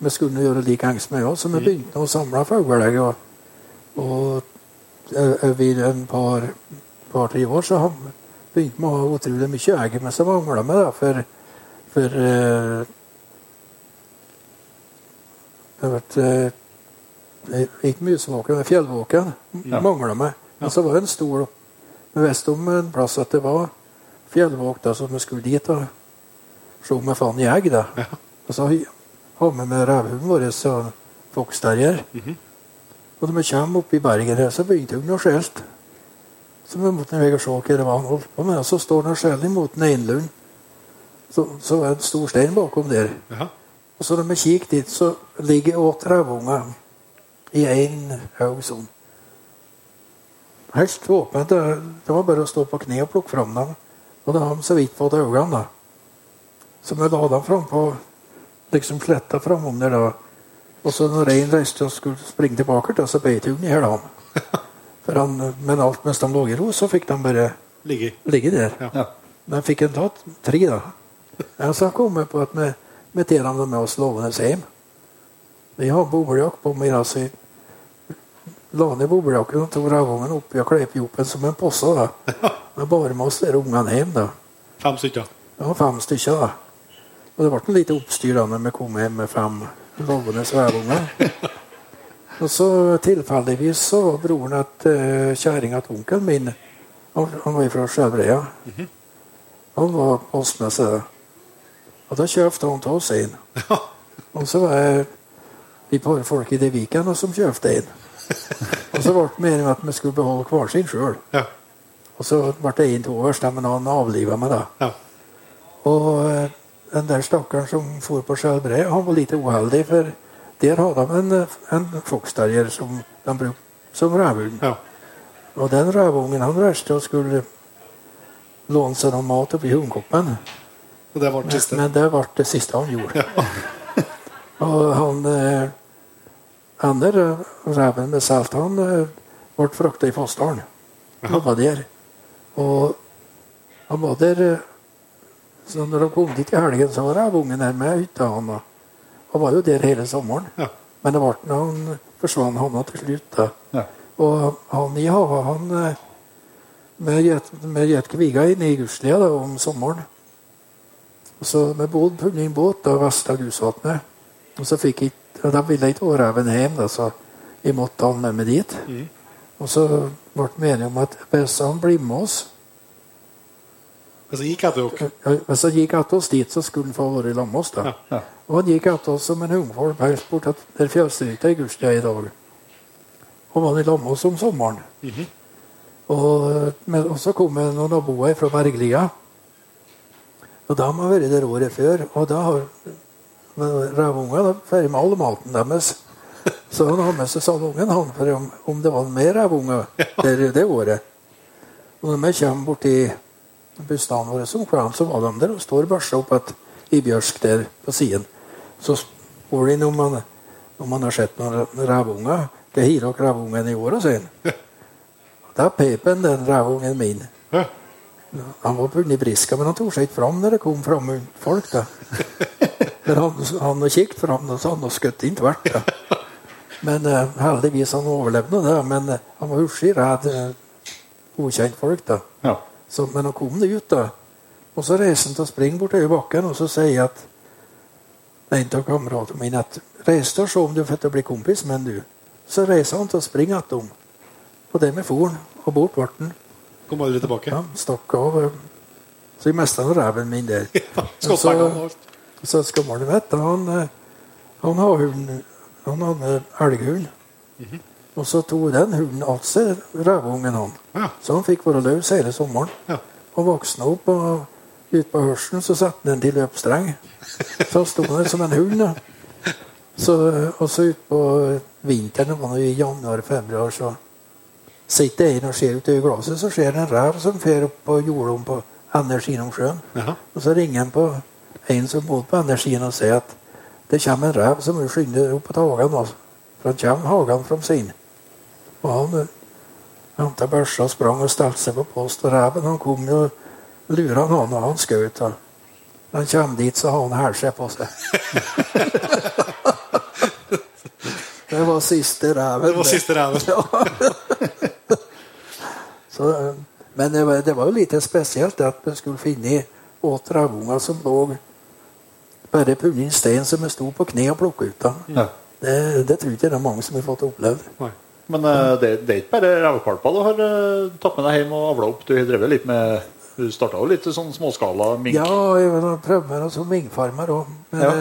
vi skulle gjøre likeens med oss. Så vi begynte å samle fugler. Og, og ø- over en par, par-tre år så begynte vi å ha utrolig mye egg. Men så mangla vi, da, for, for uh, Det ble uh, eh, Ikke musvåken, men fjellvåken. Ja. Mangla vi. Men så var det en stor Vi visste om en plass at det var fjellvåk, da, så vi skulle dit og se om vi fant egg. da. Og så har med meg revhunden vår og foksterrier. Og da vi kommer opp i Bergen, her, så begynte hun å skjelte. Så vi måtte ned og se hva det var han holdt på med. Og så står han og skjeller imot en Einlund. Så, så er det en stor stein bakom der. Ja. Og så når vi kikker dit, så ligger åtte revunger i én haug sånn. Helt åpent. Det var bare å stå på kne og plukke fram dem. Og det har de så vidt fått øynene, da. Så vi la dem frampå, liksom kletta fram om der, da. Og så når reinen reiste og skulle springe tilbake, da, så beit hun i hjel ham. Men alt mens de lå i ro, så fikk de bare Ligge. ligge der. Ja. Men fikk en tatt tre, da. Jeg sa kom jeg på at vi, vi tar dem med oss lovende hjem. Vi har boblejakk på meg, altså. jeg La ned boblejakken og tok ravungen oppi og kleip i som en posse. da. Vi bar med oss der ungene hjem, da. Fem stykker. Ja, fem stykker, da. Og det ble en lite oppstyr da når vi kom hjem med fem lovende svevunger. Og så tilfeldigvis så var broren til uh, kjerringa til onkelen min Han, han var fra Skjevreia. Han var Åsneset. Og da kjøpte han til oss en. Og så var jeg de par folk i det Viken som kjøpte en. Og så ble det meningen at vi skulle beholde hver sin sjøl. Ja. Og så ble det en til overs, men han avliva meg, da. Ja. Og eh, den der stakkaren som for på Skjelbred, han var litt uheldig, for der hadde de en, en foxterrier som de brukte som revhund. ja. Og den revungen han reiste og skulle låne seg noe mat oppi hundkoppen. Og det var det siste. Men det ble det siste han gjorde. og han, eh, andre eh, reven med selt, han eh, ble frakta i Fossdalen. Han var der. Og han var der eh, Så når de kom dit i helgen, så var ungen der med hytta. Han, han var jo der hele sommeren. Ja. Men det ble når han forsvant han til slutt. da. Ja. Og han i havet, han med Vi gikk- vi kviga inn i Guslia da, om sommeren. Og så Vi bodde på en båt da, vest av Gusvatnet. Og så fikk jeg og Da ville ikke ha hjem, da, så jeg måtte ta han med meg dit. Og så ble vi enige om at hvis han blir med oss Men så gikk etter dere. han gikk etter oss dit, så skulle få være sammen med oss. da. Ja. Og han gikk etter oss som en ungfolk helt bort til fjellstryta i Guslia i dag. Og var i lag med oss om sommeren. og, men, og så kom det noen naboer fra Berglia. Og de har vært der året før. Og da har revungene ferdig med all maten deres. Så han har med seg salongen han, for om, om det var mer revunger der det året. Og når vi kommer borti bustadene vår som kvelden, så var de der og står børsa opp at, i bjørsk der på siden. Så spør de om han, om man har sett noen revunger. Hva har dere revungen i år, sier han. Det er Pepen, den revungen min. Han var bundet i briska, men han tok seg ikke fram når det kom fram folk. da. Men han, han kikket fram og så han skutt inn tvert. da. Men uh, heldigvis han overlevde det. Men uh, han var hurtig redd uh, ukjent folk. da. Ja. Så, men han kom ut, da. Og så reiser han til å springe bortover bakken, og så sier jeg at en av kameratene mine at reis deg og se om du får bli kompis med du. Så reiser han til å springe dem. Og det med foren. Og bort ble han. Kom aldri tilbake. Ja, stakk av. eh. Så jeg mista reven min der. Ja, så. Så skal man vite, han, eh, han har hund, han hadde elghund. Og så tok den hunden av seg røvungen om. Ja. Så han fikk være løs hele sommeren. Ja. Og voksne opp og ut på hørselen, så satte han den til løpstreng. Så han sto der som en hund. Så, og så utpå vinteren, det var i januar-februar, så sitter jeg og ser ut i glasset, så ser jeg en rev som fer opp på jordommen på Andersien om sjøen. Ja. Og så ringer han på en som bor på Andersien og sier at det kommer en rev som må skynde opp på hagen. Altså. For han kommer hagen fra sin. Og han henta børsa sprang og stelte seg på post. Og reven han kom jo lura noen av han skjøt. Når han kommer dit, så har han hælskje på seg. det var siste reven. Det var siste reven. Så, eh, men det var, det var jo litt spesielt at vi skulle finne åtte revunger som lå bare punnet inn stein som vi sto på kne og plukka ut av. Ja. Det, det tror jeg ikke det er mange som har fått opplevd. Nei. Men uh, det, det er ikke bare revkalper du har uh, tatt med deg hjem og avla opp. Du har drevet litt med Du starta jo litt sånn småskala mink. Ja, jeg har prøvd meg som minkfarmer òg. Men, Ja.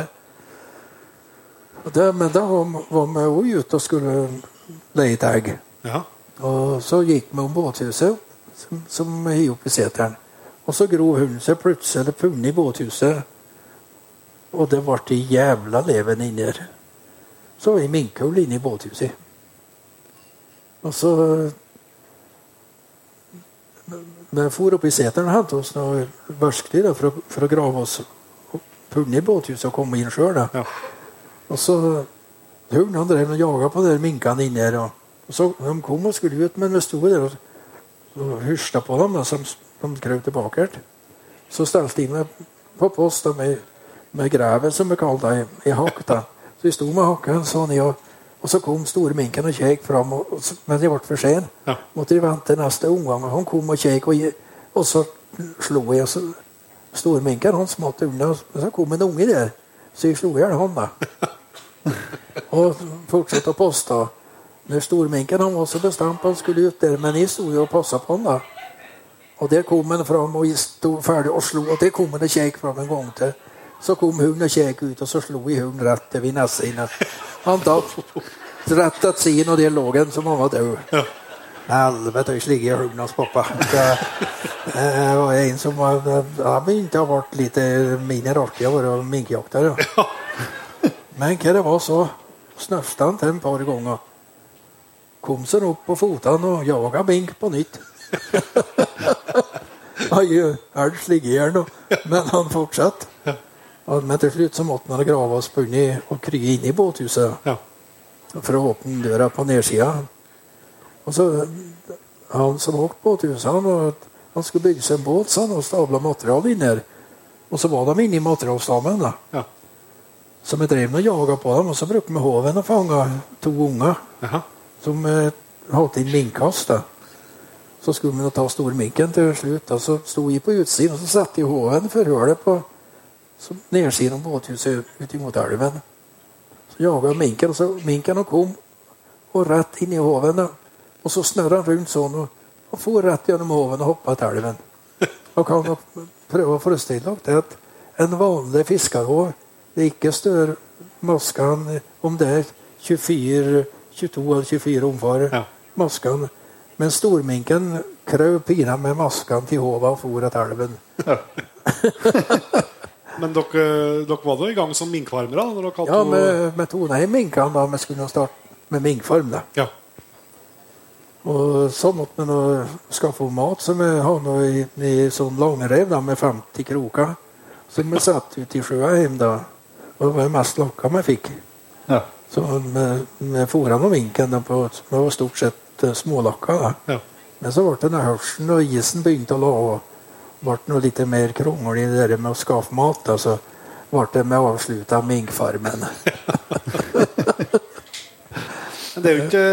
eh, men da var, vi òg ute og skulle leie et egg. Ja. Og så gikk vi om båthuset, som, som har i seteren. Og så gro hunden seg plutselig funnet i båthuset. Og det ble jævla leven inni der. Så var det minkhull inne i båthuset. Og så Vi for opp i seteren og hentet oss noe verktøy for, for å grave oss funnet i båthuset og komme inn sjøl. Ja. Og så Hunden han drev og jaga på de minkene inni her. Og, så De kom og skulle ut, men vi sto der og, hysja på dem. Da, så de, de krøp tilbake. her. Så stelte de meg på post da, med, med grevet, som vi kalte det, i, hakk. Så vi sto med hakken sånn i, og, og så kom store minken og kjekk fram. Og, og, men det ble for sent. Ja. Måtte de vente neste omgang. Han kom og kjekk, og, og så slo jeg. Så storminken han smatt unna, og så kom en unge der. Så jeg slo i hjel han, da. Og fortsatte å poste. Når storminken han var så bestemt han skulle ut der, men jeg sto jo og passa på han da. Og der kom han fram, og jeg sto ferdig og slo, og der kom han og kjekk fram en gang til. Så kom hunden og kjekk ut, og så slo jeg hunden rett ved nesen. Han datt rett til siden, og der lå han som han var død. Helvete, jeg sligger i hunden hans pappa. Det, det var en som var Jeg begynte å bli litt mindre artig å være minkjakter. Ja. Men hva det var så snøfta han til et par ganger. Kom seg opp på fotene og jaga mink på nytt. Han ligger her nå, men han fortsatte. Men til slutt så måtte han grave oss bundet og krye inn i båthuset. Ja. for å åpne døra på nedsida. Og så han som åkte båthuset, han, og han skulle bygge seg en båt sånn, og stabla materiale inn her. Og så var de inne i materialstammen. da. Ja. Så vi drev og jaga på dem, og så brukte vi håven og fanga to unger Aha. som eh, hadde inn minkkast. Så skulle vi ta storminken til slutt. og Så sto vi på utsiden, og så satte vi håven for hullet på så nedsiden av båthuset ut mot elven. Så jaga minken, så minken kom og rett inn i hoven. Og så snurra han rundt sånn og, og for rett gjennom hoven og hoppa til elven. Og kan nok prøve å forestille dere det at en vanlig fiskerhov det er ikke større maskene om det er 24, 22 eller 24 omfang. Ja. Men storminken krøp pinadø med maskene til håva og for til elven. Men dere, dere var da i gang som minkfarmere? da, Når dere hadde Ja, med vi, vi tona i minkene da vi skulle starte med minkfarm. da. ja. Og så måtte vi nå skaffe mat, så vi har nå i, i sånn langrev da, med 50 kroker. Som vi satte ut i sjøa hjemme da. Og det var jo mest lakka vi fikk. Ja. Så vi, vi fôra nå minken på Vi var stort sett smålokka. smålakka. da. Ja. Men så ble det hørselen og isen begynte å lave, ble det litt mer krongel i det med å skaffe mat. Og så ble det med å avslutte minkfarmen. Det er jo ikke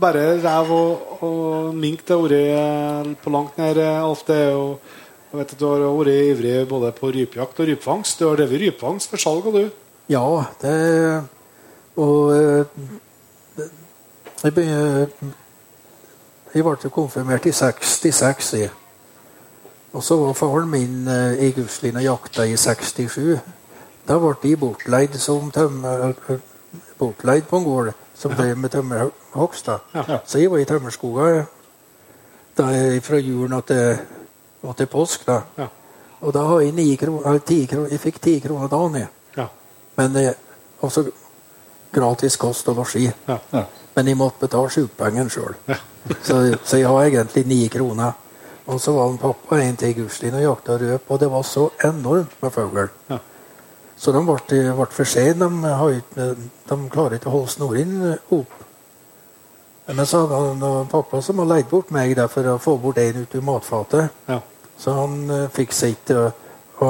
bare rev og, og mink det har vært på langt nær alt. Det er jo jeg vet at Du har vært ivrig både på rypejakt og rypefangst. Du har drevet rypefangst for salg, og du? Ja, det Og eh, det- jeg, jeg ble konfirmert i 66. Og så var faren min eh, i Guslin og jakta i 67. Da ble de bortleid som tømmer, eh, bortleid på en gård som drev med tømmerhogst. Ja. Så jeg var i tømmerskoga da jeg, fra julen til, og til påsk. da. Ja. Og da har jeg, ni kroner, ti kroner, jeg fikk ti kroner dagen. jeg. Ja. Men eh, også gratis kost og losji. Ja. Ja. Men jeg måtte betale sykepenger sjøl. Ja. så, så jeg har egentlig ni kroner. Og så var en pappa en til i og jakta røp, og det var så enormt med fugl. Ja. Så de ble, ble for sene. De, de klarer ikke å holde snorene opp. Men så hadde han og pappa som har leid bort meg der for å få bort en ut av matfatet. Ja. Så han eh, fikk sitt å,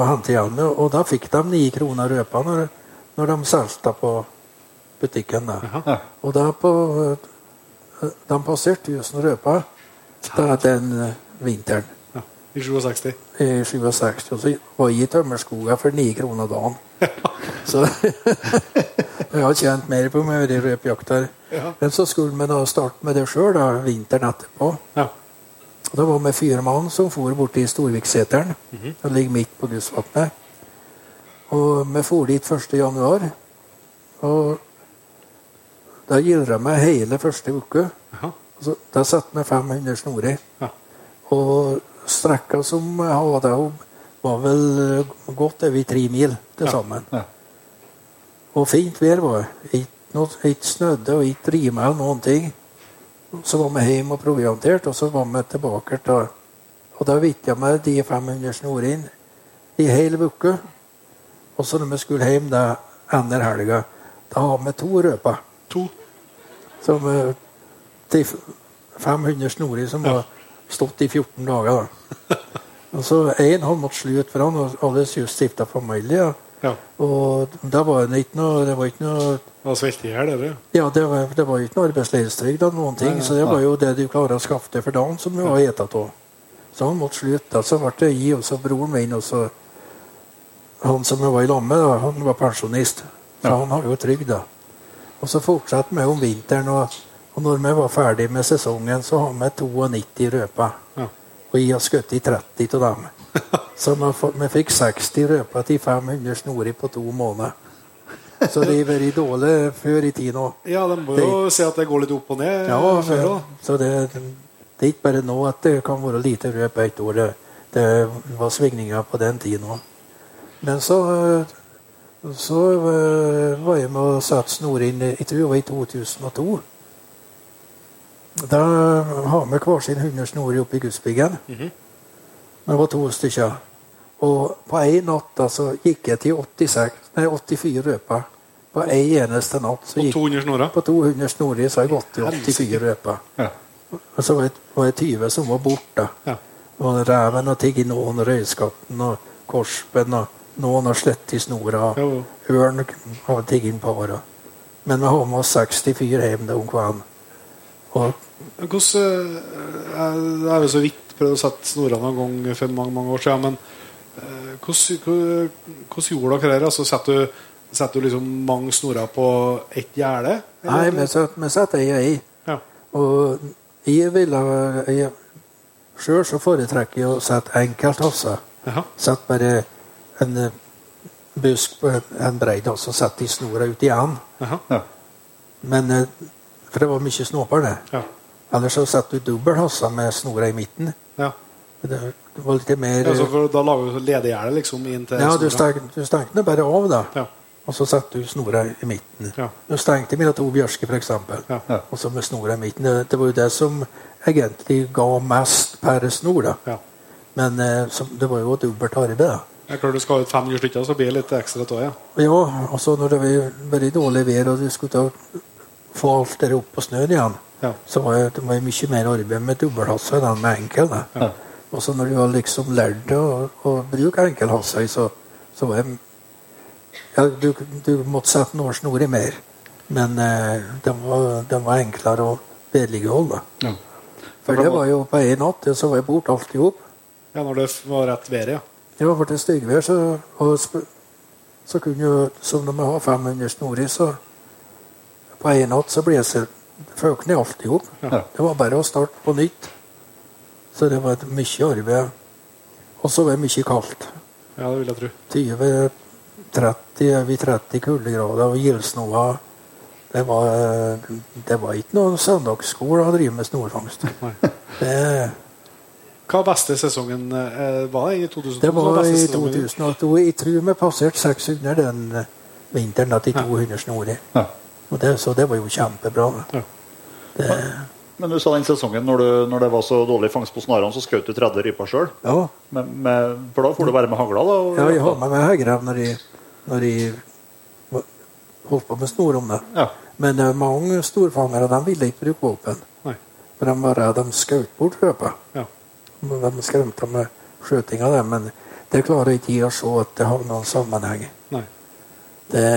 hente igjen. Og da fikk de ni kroner røpa når, når de solgte på butikken. Da. Ja. Og da på eh, De passerte 1000 Røpa. da den eh, vinteren ja. I 67. i 67. Og så var jeg i tømmerskoga for ni kroner dagen. Så jeg har tjent mer på meg i røpjakter. Ja. Men så skulle vi da starte med det sjøl vinteren etterpå. Ja. Og Da var vi fire mann som for borti Storvikseteren. Den ligger midt på Gudsvatnet. Og vi for dit 1. januar. Og da gildra vi hele første uke. Så, da satte vi 500 snorer. Ja. Og strekka som jeg hadde, var vel eh, godt over tre mil til sammen. Ja. Og fint vær var det. Ikke snødde og ikke rima eller noen ting. Så var vi hjemme og provianterte, og så var vi tilbake. Da. Og da vitja vi de 500 snorene i hele uka. Og så når vi skulle hjem da, andre helga, da har vi to røper. To. Som eh, 500 snorer som har stått i 14 dager. Og så En han måtte slutte, for han hadde alle just stifta familie. Ja. Og da var det ikke noe, det var ikke noe Det var svelte i hjel, det. ja, det var, det var ikke noe arbeidsledighetstrygd eller noen ting, så det var jo det du klarer å skaffe deg for dagen, som du har eta av. Så han måtte slutte. Så ble det jeg og broren min og så han som jeg var i lag med, han var pensjonist. Så han har jo trygd, da. Og så fortsatte vi om vinteren, og, og når vi var ferdig med sesongen, så har vi 92 røper. Ja. Og jeg har skutt i 30 av dem. Så vi, fikk 60 røper til 500 snorer på to måneder. Så det har vært dårlig før i tid nå. Ja, de må jo se at det går litt opp og ned. Ja, før, så det, det er ikke bare nå at det kan være lite røp et år. Det, det var svingninger på den tiden òg. Men så, så eh, var jeg med å satte snor inn Jeg tror det var i 2002. Da har vi hver sin hundesnor oppe i Gudsbyggen. Det var to stykker. Og på én natt så gikk jeg til 86, nei, 84 røper På ei eneste natt så På gikk 200 snorer? på 200 snorer så har jeg gått til 84 røper. Ja. Og så var det- var det 20 som var borte. Ja. Og reven og tigget noen, røyskatten og korsben og noen har slett i snora. Ørn har tigget par. Men vi har med oss 64 hjem om kvelden. Og Hvordan eh, Jeg har jo så vidt prøvd å sette snorene en gang for mange mange år siden. Men eh, hvordan, hvordan, gjorde dere det? Altså, setter du, setter du liksom mange snorer på ett gjerde? Nei, vi setter satt ei og ei. Ja. Og jeg ville jeg, Sjøl så foretrekker jeg å sette enkelt. Jaha. Sett bare en eh, busk på en, en breid så og sette i snora ut igjen. Jaha. Ja. Men eh, For det var mye snåper, det. Ja. Ellers så setter du dobbel hasse med snora i midten. Ja. Det, det var litt mer Altså, for da lager du ledegjerde liksom inn til Ja, du snora. stengte, du stengte den bare av, da. Ja. Og så satte du snora i midten. Ja. Du stengte mellom to bjørsker, f.eks. Ja. Ja. Og så med snora i midten. Det, det var jo det som egentlig ga mest per snor. da. Ja. Men så, det var jo et dobbelt arbeid. da. Jeg klarer klart du skal ut ut 500 stykker, så blir det litt ekstra tå, ja. Ja, og så når det var veldig dårlig vær, og du skulle ta, få alt det opp på snøen igjen, Ja. så var det, det var mye mer arbeid med dobbelthasse enn med enkel. Ja. Og så når du har liksom lært å, å bruke enkelhasse, så, så var det ja, du, du måtte sette noen snor i mer. Men eh, den, var, den var enklere å vedlikeholde. Ja. For det var jo på én natt, så var jeg borte alt i hop. ja. Når det var rett vær, ja. Det var blitt styggvær, så, og så kunne jo, som når vi har 500 snorer, så på en natt så blåser føkene alt i hop. Ja. Det var bare å starte på nytt. Så det var et mye arbeid. Og så var det mye kaldt. Ja, det vil jeg tro. 20-30 over 30 kuldegrader og gildsnoa. Det var, det var ikke noen søndagsskole å drive med snorfangst. Det, Hva beste sesongen? eh, Var i 2002? det var i 2002. Jeg tror vi passerte 600 den vinteren da, til 200 snorer. Ja. Det, så det var jo kjempebra. Ja. Det, Men du sa den sesongen når, du, når det var så dårlig fangst på snarene, så skjøt du 30 ryper sjøl. ja, For da får du være med hagla, da? ja, jeg har med meg høygrev når når jeg holdt på med snor om det. Ja. Men eh, mange storfangere de ville ikke bruke våpen. For de var redde de skjøt bort røpet. Ja. De skremte med skjøting av det. Men det klarer ikke jeg å se at det har noen sammenheng. Nei. Det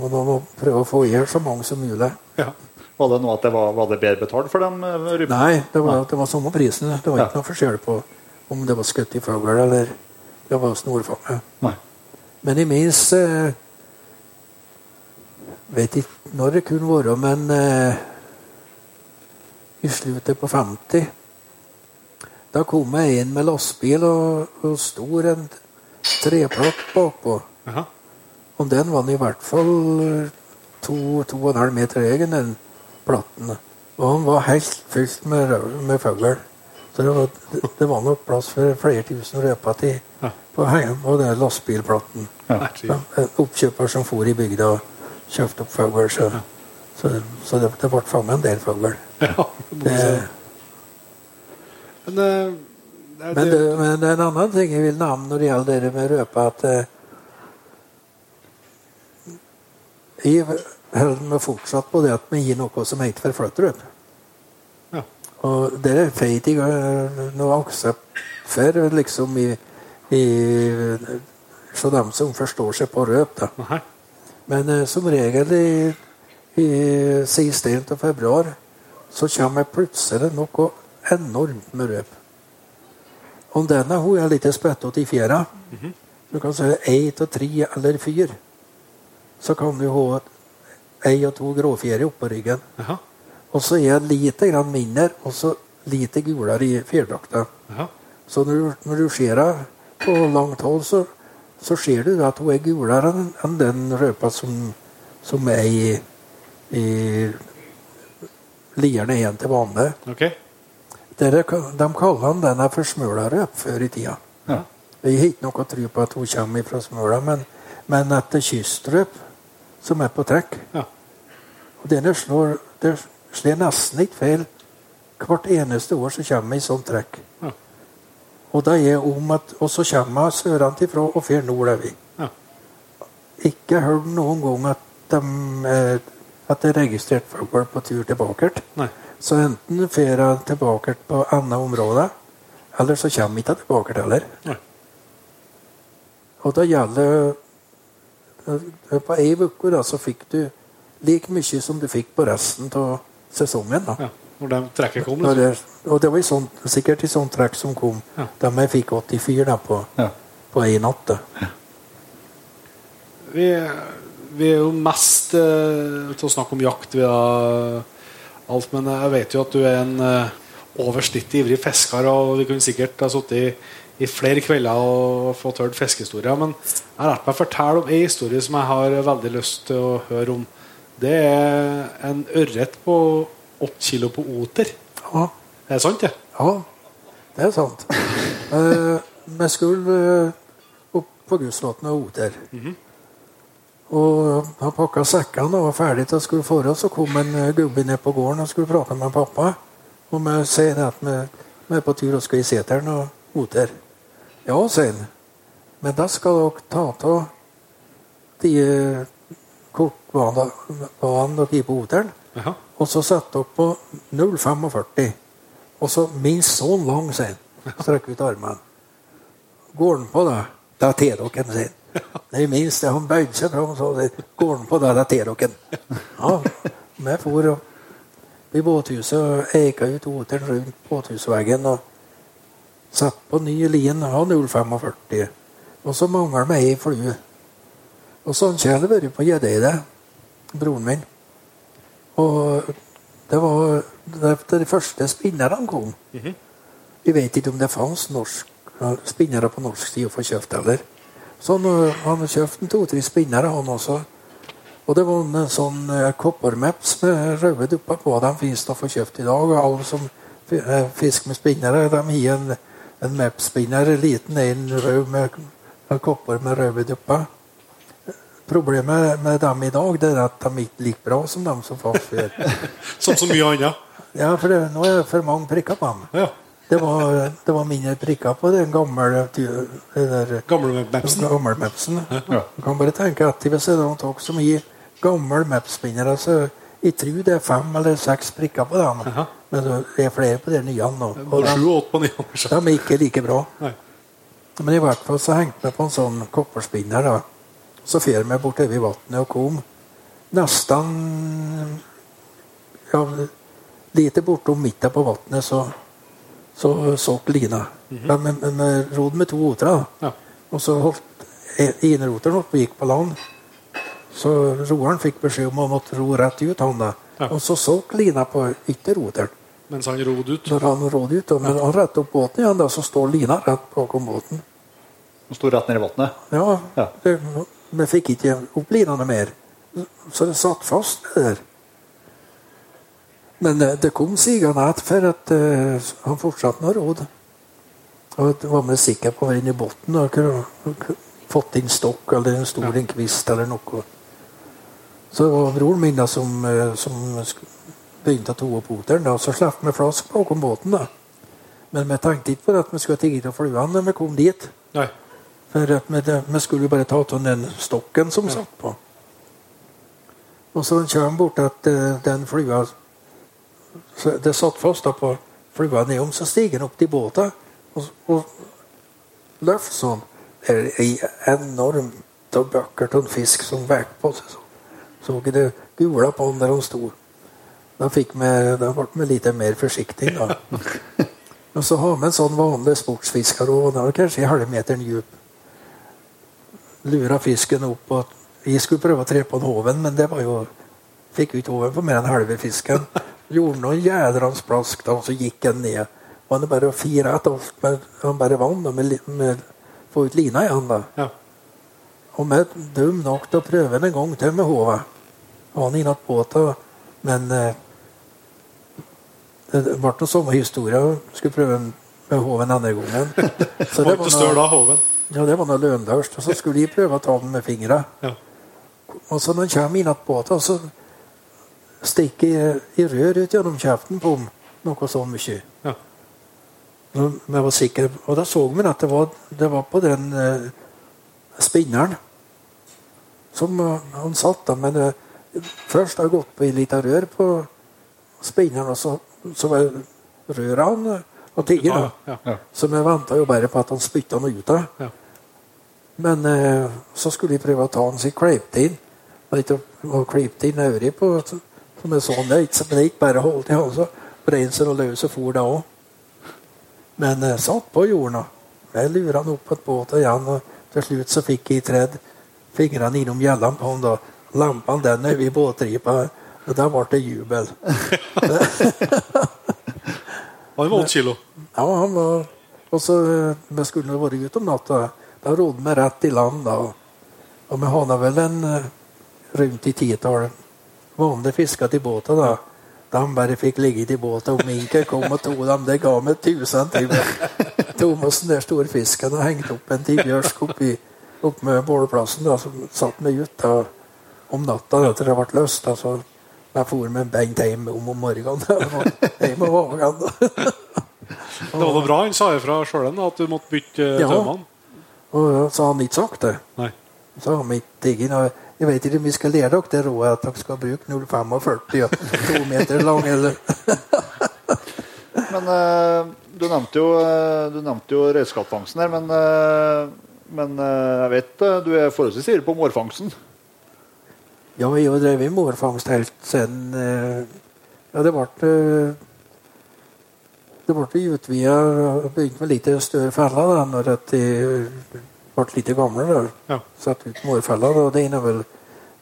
må man må prøve å få i hjel så mange som mulig. Ja. Var det noe at det var, var det bedre betalt for dem eh. Nei, det var, det var samme prisen. Det var Ja. ikke noe forskjell på om det var skutt i fugl eller det var snorfange. Men i minst eh, Vet ikke når det kunne være, men eh, i slutten på 50 Da kom jeg inn med lastebil og, og stor en treplatt bakpå. Jaha. Og den var i hvert fall eh, to, to og en halv meter høy, den platten. Og han var helt fylt med, med fugl. Så det var, det var nok plass for flere tusen røper til Ja. på, heim- på den lastebilplatten. Nei, Ja, En oppkjøper som for i bygda og kjøpte opp fugl. Så, så, så det, det ble fanget en del fugl. Ja, Men, eh, Men, men det er en annen ting jeg vil nevne når det gjelder det med røpe, at eh, jeg holder meg fortsatt på det at vi gir noe som heter forflytterøp. Ja. Og det er feit jeg noe aksept for, liksom i, i Så dem som forstår seg på røp, da. Men eh, som regel i, i siste av februar så kommer plutselig noe enormt med røp. Om denne hun er litt spettete i fjæra, du kan si én av tre eller fire, så kan du ha ei og to gråfjærer oppå ryggen. Aha. Og så er det lite grann mindre, og så lite gulere i fjærdrakta. Så når du, når du ser henne på langt hold, så, så ser du at hun er gulere enn enn den røpa som, som er i, i lierne igjen til vanlig. Okay. Dere, de kaller han denne for smølarøp før i tida. Ja. Jeg har ikke noe tro på at hun kommer fra Smøla, men, men at det er kystrøp som er på trekk. Ja. Og denne slår, det slår nesten ikke feil. Hvert eneste år så kommer ei sånn trekk. Ja. Og, da er om at, og så kommer sørene ifra og fer nordover. Ja. ikke hørt noen gang at de eh, at det er registrert fugl på tur tilbake. Nei. Så enten fer jeg tilbake på andre områder, eller så kommer jeg ikke tilbake heller. Nei. Og da gjelder På ei uke da, så fikk du like mye som du fikk på resten av sesongen. da. Ja. Når de trekket kom, liksom. det, og det var i sånn, sikkert i sånn trekk som kom Ja. da jeg fikk 84 da, på, Ja. på ei natt. da. Vi, vi er jo mest eh, til å snakke om jakt via alt, men jeg vet jo at du er en eh, over snittet ivrig fisker, og vi kunne sikkert ha sittet i, flere kvelder og fått hørt fiskehistorier. Men jeg har lært meg å fortelle om en historie som jeg har veldig lyst til å høre om. Det er en ørret på åtte kilo på oter. Ja. Er det sant, det? Ja, det er sant. Eh, Vi skulle eh, opp på Gudslåten og Oter. Og han pakka sekkene og var ferdig til å skulle forå. Så kom en eh, gubbe ned på gården og skulle prate med pappa. Og vi sier at vi er på tur og skal i seteren og Oter. Ja, han. Men da skal dere ta av de eh, kortbanene dere har på hotell. Og så setter dere på 0,45. Og så minst sånn lang, sier han. Strekk ut armene. Går han på det, da tar dere han. Det er minst det. Han bøyde seg fram og sa det. Går han på det, da tar dere den. Ja, vi for og i båthuset og eika ut hotell rundt båthusveggen og satt på ny lin av 0,45. Og så mangler vi ei flue. Og sånn har det vært på Gjeddeide, broren min. Og det var da de første spinnerne kom. Vi vet ikke om det fantes spinnere på norsk side å få kjøpt heller. Så han har kjøpt to-tre spinnere, han også. Og det var en sånn eh, koppermaps med røde dupper på. De finnes å få kjøpt i dag. Og alle som eh, fisker med spinnere, de har en, en map-spinner, liten en rød med, med kopper med røde dupper. Problemet med dem i dag det er at de ikke er like bra som dem som fantes før. Som så mye annet. Ja, for det, nå er det for mange prikker på dem. Ja. Det var, det var mindre prikker på den gamle den Gamle mapsen. gamle mapsen. Du kan bare tenke at hvis det er noen som gir gamle mapspinnere, så jeg tror det er fem eller seks prikker på dem. Jaha. Men det er flere på de nye nå. Og de, åtte på nye. de er ikke like bra. Nei. Men i hvert fall så hengte vi på en sånn kopperspinner. da. Så fer vi bortover vannet og kom nesten ja, Lite bortom midten på vannet så så såk lina. Men vi- men vi rodde med to otere. Ja. Og så holdt eneroteren oppe og gikk på land. Så roeren fikk beskjed om å måtte ro rett ut. han da. Ja. Og så såk lina på ytterroteren. Mens han rodde ut. Når han rodde ut, og, men han rettet opp båten igjen, da, så står lina rett bakom båten. Den sto rett ned i vannet. Ja, Ja. Det, vi fikk ikke opp linene mer. Så det satt fast der. Men eh, det kom sigende etter for at uh, han fortsatte med råd. Og var vi sikker på å være inne i bunnen og kunne fått inn stokk eller en stor en kvist eller noe. Så det var broren min da som, eh, som begynte å ta opp oteren. da, Så slapp vi flask bakom båten. da. Men vi tenkte ikke på at vi skulle tigge av fluene når vi kom dit. Nei. For at vi, vi skulle jo bare ta av den stokken som satt på. Og så kommer bort at eh, den flua Det satt fast da på flua nedom, så stiger den opp til båten og, og løfter sånn. Det er en enorm bøkker av fisk som vekk på seg. Så, ikke det gula på den der han sto. Da vi, da ble vi litt mer forsiktige. da. Og så har vi en sånn vanlig sportsfisker, og den er kanskje en halvmeteren dyp. Lura fisken opp, og Vi skulle prøve å tre på en hoven, men det var jo Fikk ikke hoven på mer enn halve fisken. Gjorde noen jædrans plask, da, og så gikk han ned. Og han bare å fire etter alt, men han bare vann da, med, med, få ut lina igjen. da. Ja. Og vi dum nok til å prøve den en gang til med hodet. Han innatt båten, men eh, det ble noe samme historie. Skulle prøve med hoven andre gangen. Så det var noe, Hoven? ja, det var noe løndørst. Og så skulle de prøve å ta den med fingra. Ja. Og så når han kommer innatt båten, så stikker i rør ut gjennom kjeften på ham. Noe så mye. Ja. Men jeg var sikker, og da så vi at det var, det var på den eh, spinneren. Som han satt da, men uh, først har jeg gått på en liten rør på spinneren, og så, så var røra han eh, og tigger. da. Ja, ja. Så vi venta jo bare på at han spytta noe ut av. Ja. Men uh, så skulle jeg prøve å ta han sin kleipte inn. Og kleipte inn øret på som er sånn. Det er ikke, men det er bare holdt i halsen. Brein seg og løs og for da òg. Men uh, satt på jorda. Jeg lura han opp på et båt igjen, og til slutt så fikk jeg tredd fingrene innom gjellene på han da. Den over i båtripa, og da ble det jubel. Han var åtte kilo. Ja, han var Og så eh, Vi skulle vært ute om natta. Da rodde vi rett i land. da. Og vi hadde vel en eh, rundt i titallet vanlige fisker til båten. da. De bare fikk ligge i båten, og minken kom og tok dem. Det ga meg tusen timer. Tomassen, den der store fisken og hengte opp en tibbjørsk oppi opp med bålplassen. da, Så satt vi ute da, om natta etter det ble løst. da, så jeg for med Bengt hjem om om morgenen. Hjem og morgenen da. Det var noe bra. Han sa ifra sjøl at du måtte bytte eh, Ja. tømmene. Og så har han ikke sagt det. Nei. Så har han ikke ingen Jeg vet ikke om vi skal lære dere det rådet at dere skal bruke 0,45 og to meter lang eller Men uh, du nevnte jo, uh, du nevnte jo redskapsfangsten her, men, eh, men eh, jeg vet eh, du er forholdsvis ivrig på mårfangsten. Ja, vi har drevet mårfangst helt siden eh, Ja, det ble Det ble utvida og begynt med litt større feller da når de ble litt gamle. da. Ja. Satt ut mårfeller, og det har vel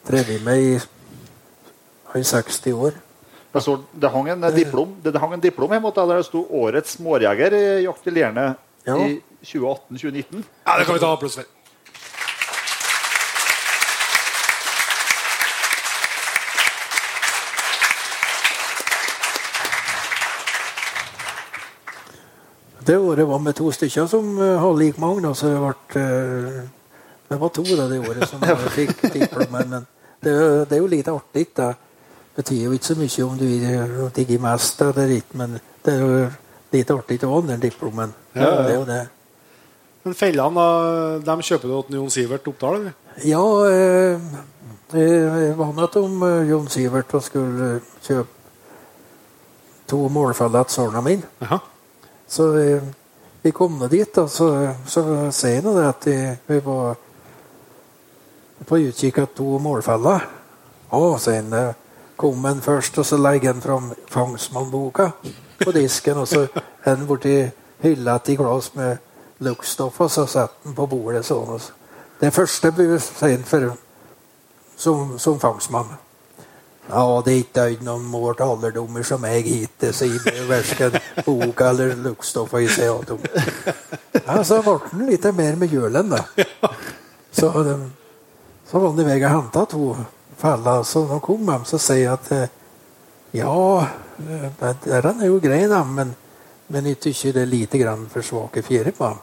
drevet med i, i 60 år. Står, det, hang en diplom, det, det hang en diplom hjemme der det sto 'Årets mårjeger' i jakt i Lierne Ja. i 2018-2019. Ja, det kan vi ta applaus for. Det året var vi to stykker som uh, hadde lik mange. Da, så det ble eh, Det var to da, det året som fikk diplomen. Men det, det er jo litt artig. Det betyr jo ikke så mye om du digger mest eller ikke, men det er jo litt artig å ha den diplomen. Ja, ja. Det er jo det. Men fellene, da, dem kjøper du til Jon Sivert Oppdal? eller? Ja, eh, jeg var med om eh, Jon Sivert og skulle kjøpe to målfeller til sønnen min. Aha. Så eh, vi kom nå dit, og så, så sier han at eh, vi var på utkikk etter to målfeller. Å, sier han. eh, Kom en først, og så legger han fram fangstmannboka på disken, og så er han borti hylla til glass med luktstoff, og så satte han på bordet sånn. Det første ble sendt for, som, som fangstmann. Ja, det er ikke øyd noen til alderdommer som jeg hittil, sier verken boka eller luktstoffa i CO2. Ja, så ble han litt mer med jølen, da. Så, så var han i vei og henta to feller. Så når kom hjem, så sier jeg at eh, ja, eh, den er jo grei, da, men, men jeg syns det er lite grann for svake fjærer på ham.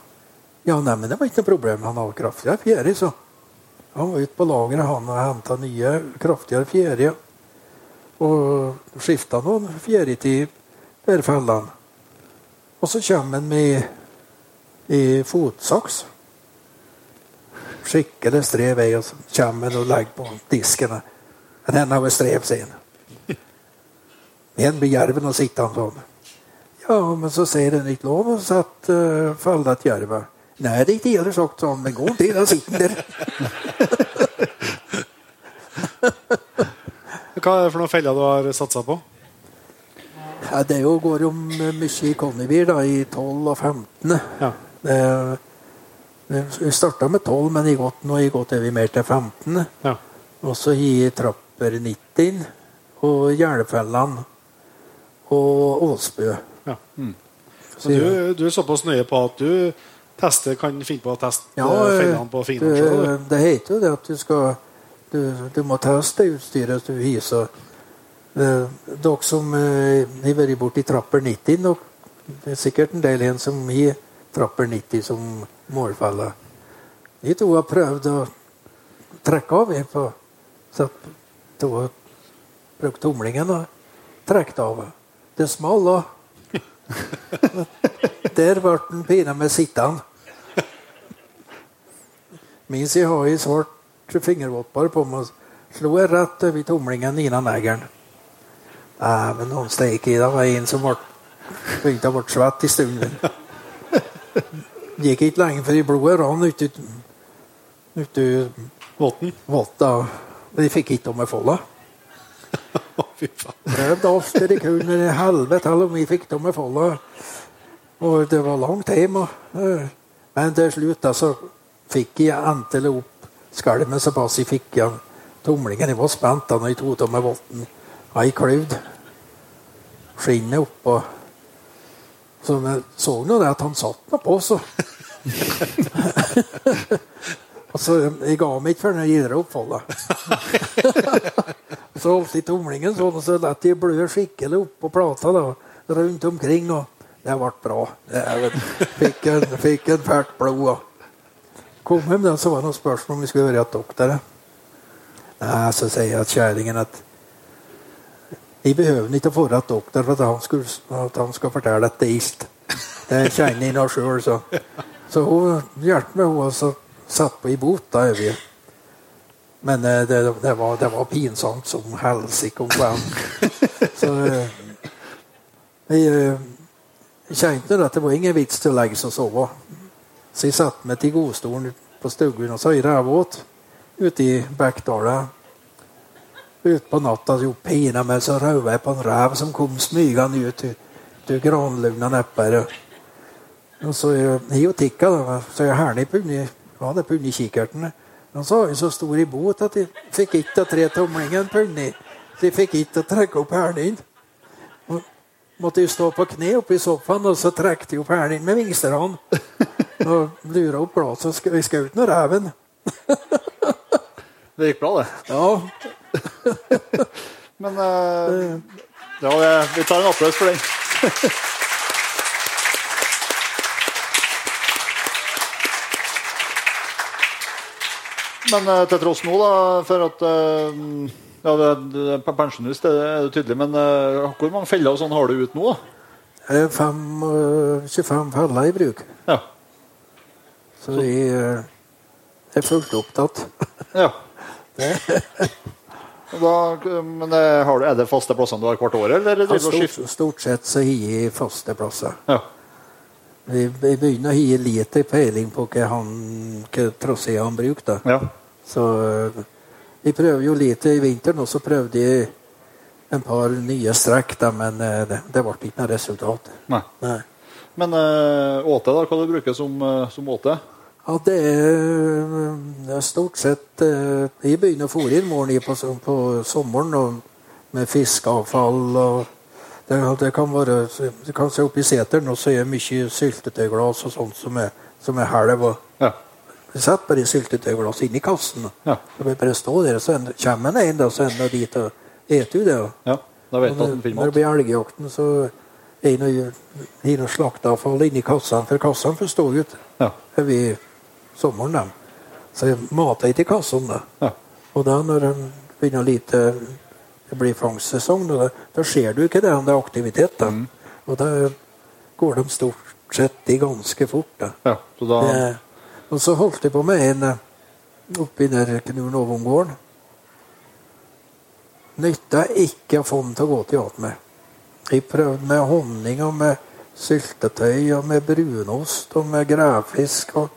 Ja, nei, men det var ikke noe problem. Han har kraftigere fjære, så. Han var ute på lageret han og henta nye, kraftigere fjære. Og skifta noen fjære til der fellene. Og så kommer han med i fotsaks. Skikkelig strev vei, og så kommer han og legger på disken. Den har vi strev, sier han. Igjen blir jerven og sitter han sånn. Ja, men så sier han ikke lov å sette uh, felle til jerva. Nei, det er ikke ille sagt sånn, men gå tid, da sitter han der. Hva er det for noen feller du har satsa på? Ja, det er jo, går jo mye i Konnevir, da, i 12 og 15. Ja. Det, vi starta med 12, men gått, nå har jeg gått over mer til 15. Ja. Og så i trapper 90 og Jelfellene og Åsbø. Ja. Mm. Så du, du er såpass nøye på at du tester, kan finne på å teste Ja, eh, eh, fellene på fingrene sjøl. det, det heter jo det at du skal Du, du må teste utstyret du hyser. Eh, dere som har vært borti trapper 90 nok, Det er sikkert en del igjen som har trapper 90 som målfelle. De to har prøvd å trekke av på så to har brukt tomlingen og trukket av. Det smalt da. Der ble den pinadø sittende. Min jeg har jeg svart fingervåtbar på meg slo jeg rett over tomlingen innan negeren. Dæven, noen steik i det. var en som ble, begynte å bli svett i stunden. Gikk ikke lenge før i blodet rant uti ut, Våten. votta. De fikk ikke om. Fy faen. Prøvde alt det de kunne, men i helvete om vi fikk dem med folla. Og det var langt hjem. Eh, men til slutt da, så fikk jeg endelig opp skalmen såpass jeg fikk igjen tomlingen. Jeg var spent da når jeg tok av meg votten. Ei kløvd. Skinnet oppå. Så vi så nå det at han satt nå på, så. Og så Jeg ga meg ikke før jeg gir opp folda. Så holdt jeg tomlingen sånn, og så lot jeg blø skikkelig oppå plata da, rundt omkring. og Det ble bra. Vet, fikk en, fikk en fælt blod. og Kom hjem, så var det noen spørsmål om vi skulle være doktere. Nei, så sier jeg at kjerringen at vi behøver ikke å til doktor for at han, skulle, at han skal fortelle at det er ist. Det kjenner jeg sjøl, så. Så hun hjalp meg, hun, også. satt på i bot. da vi. Men eh, det, det, var, det var pinsomt som helsike om kvelden. Så eh, kjente at det var ingen vits til å legge seg og sove. Så jeg satte meg til godstolen på stuggen og så i rævåt ute i Bekkdala. Utpå natta jo pina meg så røva jeg på en rev som kom smygende ut til granlugna nedpå. Og så jeg jo tikka, da, så jeg punni ja, det punni kikkerten. Han sa jeg så stor i bot at jeg fikk ikke tre tomlingen punni. Så jeg fikk ikke trekke opp hælen. Måtte jo stå på kne oppe i sofaen, og så trakk de opp hælen med vingsterne. Og lura opp glasset og sk- skjøt nå reven. Det gikk bra, det. Ja, Men uh, ja, vi tar en applaus for den. Men uh, til tross nå, da, for at eh, ja, Pensjonist det er det tydelig, men eh, hvor mange feller og sånn har du ut nå? det er fem, øh, 25 feller i bruk. Ja. Så jeg øh, er fullt opptatt. ja. Da, men eh, har du, er det faste plassene du har hvert år, eller du Stort, stort sett så har jeg faste plasser. Ja. Vi, vi begynner å gi lite peiling på hva han hva trasé han bruker. ja. Så vi prøver jo lite i vinteren, og så prøvde jeg en par nye strekk, da, men øh, det, det ble ikke noe resultat. Nei. Nei. Men uh, åte, da? Hva du bruker som, eh, som åte? Ja, det er stort sett Vi Jeg begynner å fôre inn morgen på, på sommeren med fiskeavfall. og det, det kan være det kan se Oppi seteren og så er det mye syltetøyglass og sånt som er, som er helv. og Ja. Vi setter bare syltetøyglass inni kassen. Ja. Så vi bare stå der, og så kommer han inn, og så ender dit og eter jo det. ja. Da vet når, når det blir elgjakten, så er det noe, det slakteavfall inni kassene. For kassene får stå ut Ja. i sommeren. Da. Så jeg mater ikke kassene. da. Ja. Og da når det begynner lite det blir fangstsesong, da, da ser du ikke det om det er aktivitet. da. Mm. Og da går de stort sett i ganske fort. da. ja. Så da Det, og så holdt jeg på med en eh, oppi der Knurnovomgården. Nytta ikke å få den til å gå til åt med. Jeg prøvde med honning og med syltetøy og med brunost og med gravfisk og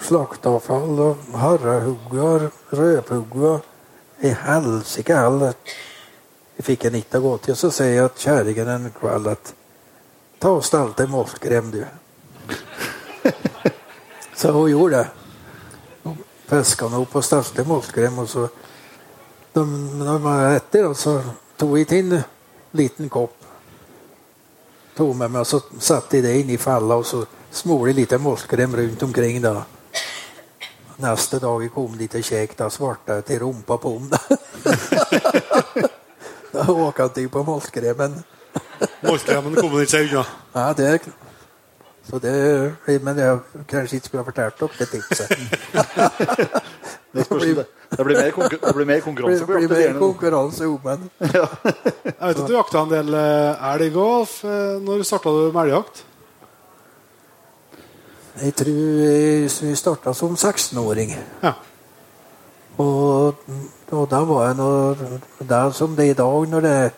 slakteavfall og harrehugge og rødpugge og i helsike heller. Jeg fikk en ikke å gå til, så sier jeg til kjerringen en kveld at ta og stell til målkrem, du. Så hun gjorde det. Fiska henne opp og stelte målkrem. Og så de, de var etter, og så tok jeg til en liten kopp. Tok med meg, og så satte jeg det inn i fella og så smolte litt målkrem rundt omkring. da. Neste dag jeg kom dit og kjekk, da svarte jeg til rumpa på henne. da åkte jeg på moltkremen. Målkremen kom ikke seg unna. Ja, det er det, men jeg kanskje ikke skulle ha fortalt dere det tipset. det, spørs det, det, blir mer konkur det blir mer konkurranse på blir mer det det nå. konkurranse om den. Jeg vet at du jakta en del eh, elg òg. Når starta du med elgjakt? Jeg tror jeg- vi starta som 16-åring. Ja. Og, og da var jeg noe, det er som det er i dag, når det,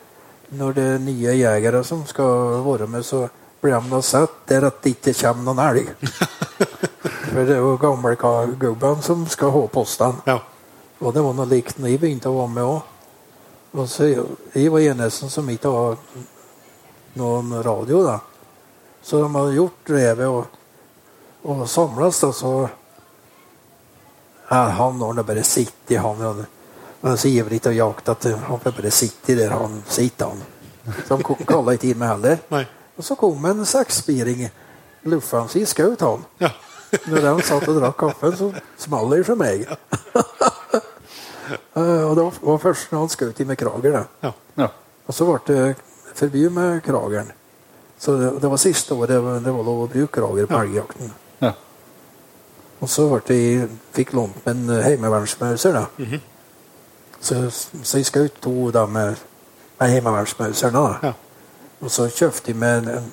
når det er nye jegere som skal være med, så blir de sett der at det ikke kommer noen elg. For det er jo gamle ka- som skal ha postene. Ja. Og det var noe likt når jeg begynte å være med òg. Og så jeg var eneste som ikke hadde noen radio, da. Så de hadde gjort revet og, og samles, da, så ja, Han har bare sittet, han. Han han er så ivrig til å jakte at han bare sitte der han sitter, han. Så han kaller ikke inn meg heller. Nei. Og så kom en seksspiring. Luffa han seg, skjøt han. Ja. Når han satt og drakk kaffen, så smalt det for meg. Eh, og det var- først når han skjøt i med krager. Ja. Ja. Og så ble det forby med krageren. Så det, det var siste året det var- lov å bruke krager på elgjakten. Ja. Og så ble det, fikk lånt med en heimevernsmauser. da. så, så jeg skjøt to da med, med heimevernsmauserne. da. Ja. Og så kjøpte jeg med en,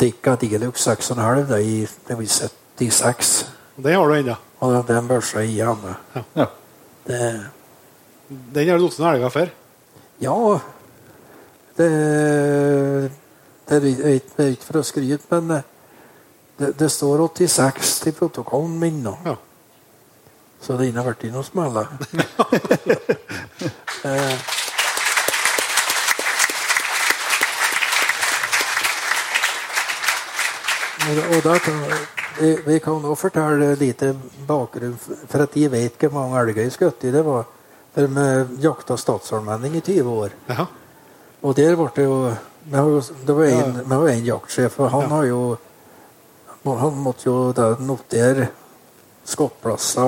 Dicka Tikka Dilux 6,5 da, i det var i 76. Den har du ennå. Og den børsa i hjemme. Ja. Det, Den har du tatt noen elger før. ja Det, det er ikke- det er ikke for å skryte, men det, det står 86 i protokollen min nå. Ja. Så det har i noen smeller. Og, da kan, vi, vi kan nå fortelle litt bakgrunn, for at de vet hvor mange elger jeg skjøt. Det var for vi jakta statsallmenning i 20 år. Ja. Og der ble det jo Det var en, har en jaktsjef, og han har jo Han måtte jo notere skottplasser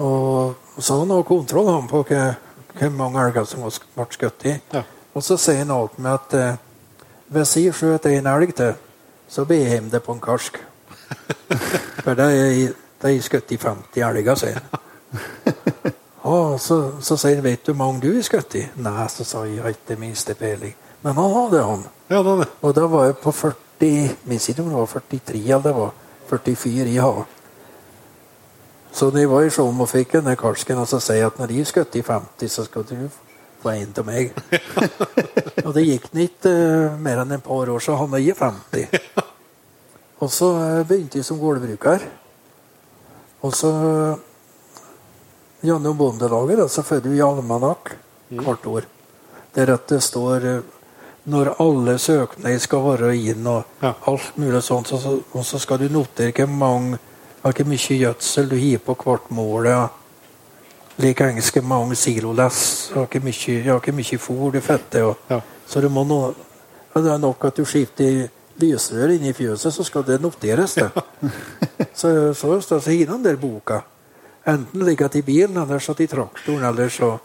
og, og så han har kontroll han på hvor mange elger som ble skutt i. Ja. Og så sier han alt med at eh, hvis jeg skjøt en elg til, så blir jeg hjemme det på en karsk. For det er, det er skutt i 50 elger, sier han. Og så, så sier han 'Vet du hvor mange du har skutt i?' Nei, så sa jeg, jeg har ikke minste peiling. Men han hadde han. Ja, den, Og da var jeg på 40 Minns ikke om det var 43 eller det var 44 jeg hadde. Så jeg var i Skjolm og fikk denne karsken, og så sier jeg at når de har skutt i 50, så skal du en til meg. og det gikk ikke uh, mer enn et par år, så han er i 50. Og så uh, begynte jeg som gårdbruker. Og så gjennom Bondelaget da, så får vi almanakk hvert år. Der at det står når alle søknader skal være inn og Ja. alt mulig sånt. Så, og så skal du notere hvor mange mye gjødsel du gir på hvert mål. Ja. Engelsk hvor mange siloless og har mye, ja, hvor mye fôr du fetter. Og, Ja. Så det må nå ja, det er nok at du skifter lysrør inni i fjøset, så skal det noteres. det. så så står det i den der boka. Enten ligger det i bilen, eller så i traktoren, eller så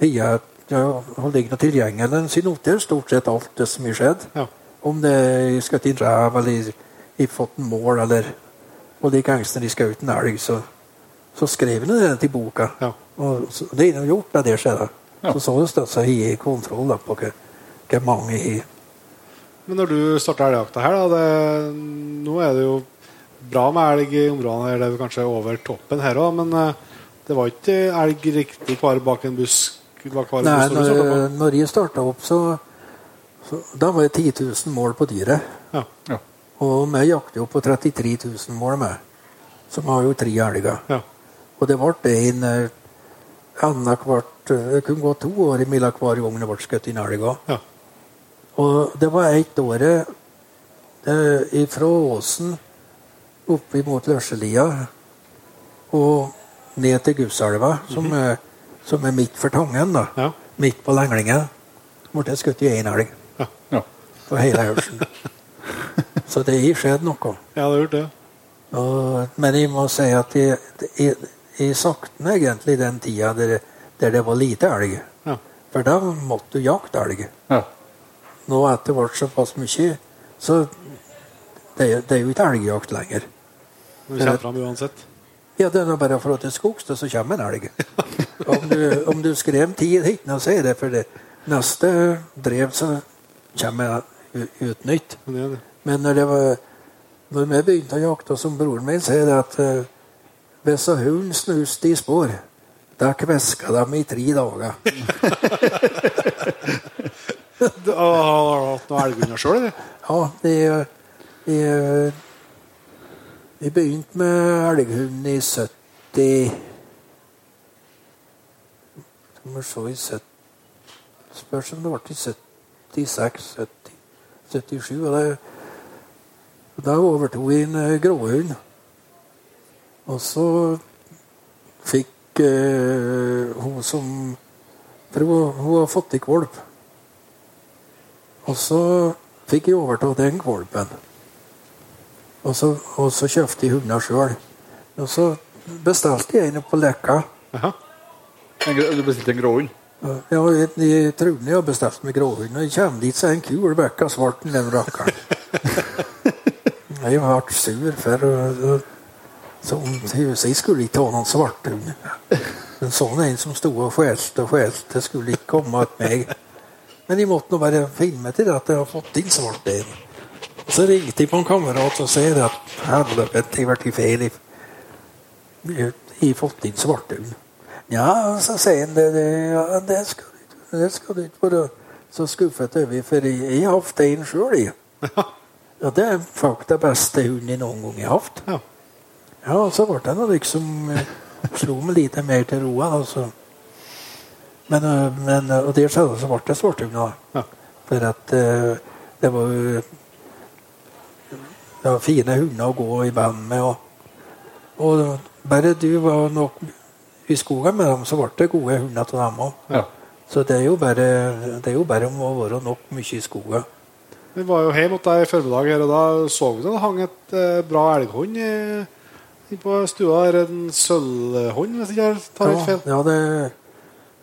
ja, han ligger tilgjengelig. Så jeg noterer stort sett alt det som har skjedd. Ja. Om det er skutt en ræv, eller i fått en mål, eller Og engelsk når de skjøt en elg, så, så skrev han det til boka. Ja. Og så, det er gjort, da det skjedde. Ja. Så så det støtt seg i kontroll da, på hvor mange i Men når du starta elgjakta her, da det, Nå er det jo bra med elg i områdene her, det er kanskje over toppen her òg, men eh, det var ikke elg riktig bare bak en busk? Bak Nei, busk når, når jeg starta opp, så, så Da var det 10 000 mål på dyret. Ja. Ja. Og vi jakter jo på 33 000 mål med. Som har jo tre elger. Ja. Og det ble en eh, annethvert eh, Det kunne gå to år mellom hver gang det ble skutt inn elg. Ja. Og det var ett året eh, fra Åsen opp mot Lørselia og ned til Gusselva, som, er, som er midt for Tangen. da. Ja. Midt på Lenglingen. Ble jeg skutt i én elg Ja. på hele Haugen. Så det har skjedd noe. ja, det har gjort det. Og, men jeg må si at jeg, jeg, jeg sakna egentlig den tida der, der det var lite elg. Ja. For da måtte du jakte elg. Ja. Nå etter hvert såpass mye, så det, er- det er jo ikke elgjakt lenger. Du kommer fram uansett. Ja, det er bare for at til er skogs, da, så kommer en elg. Om du, om du skrev tid ikke noe så er det for det neste drev, så kommer jeg ut nytt. Men det er det. Når, det var, når vi begynte å jakte, som broren min sier, det at eh, Hvis hunden snuste i spor, da kveska de i tre dager. Du har hatt noen elghunder sjøl, eller? Ja, de, de, de begynte med elghund i 70 Skal vi se i 70 Spørs om det ble i 76, 70, 77. Og da overtok vi en eh, gråhund. Og så fikk eh, hun som For hun, hun har fått i valp. Og så fikk jeg overta den valpen. Og så, og så kjøpte jeg hunder sjøl. Og så bestilte jeg en på Leka. Aha. Du bestilte en gråhund? Ja, jeg, jeg trodde jeg hadde bestilt meg gråhund. Når jeg kommer dit, så er en kul bekka svart den rakkeren. Jeg ble sur, for uh, så jeg skulle ikke ha noen svartunge. En sånn en som sto og skjelte og skjelte, skulle ikke komme til meg. Men de måtte nå bare finne meg til at jeg har fått inn svart en. Så ringte de på en kamerat og sier at helvete, jeg ble feil. Jeg har fått inn svartunge. Ja, så sier han det, ja, det skal du ikke det skal du ikke være så skuffet over, for jeg har hatt en sjøl, jeg. Ja, det er faktisk den beste hunden jeg noen gang har hatt. Ja. Ja, så ble det noe liksom eh, Slo meg litt mer til roa. Altså. Men, eh, men eh, Og det skjedde så ble det svarthund. da. Ja. For at det var jo det var fine hunder å gå i band med. Og, og bare du var nok i skogen med dem, så ble det gode hunder til dem òg. Ja. Så det er jo bare, det er jo bare om å være nok mye i skogen. Vi var jo hjemme hos deg i formiddag, her, og da så vi det hang et bra elghund inne på stua. her, En sølvhånd, hvis ikke jeg tar helt feil. Ja, det,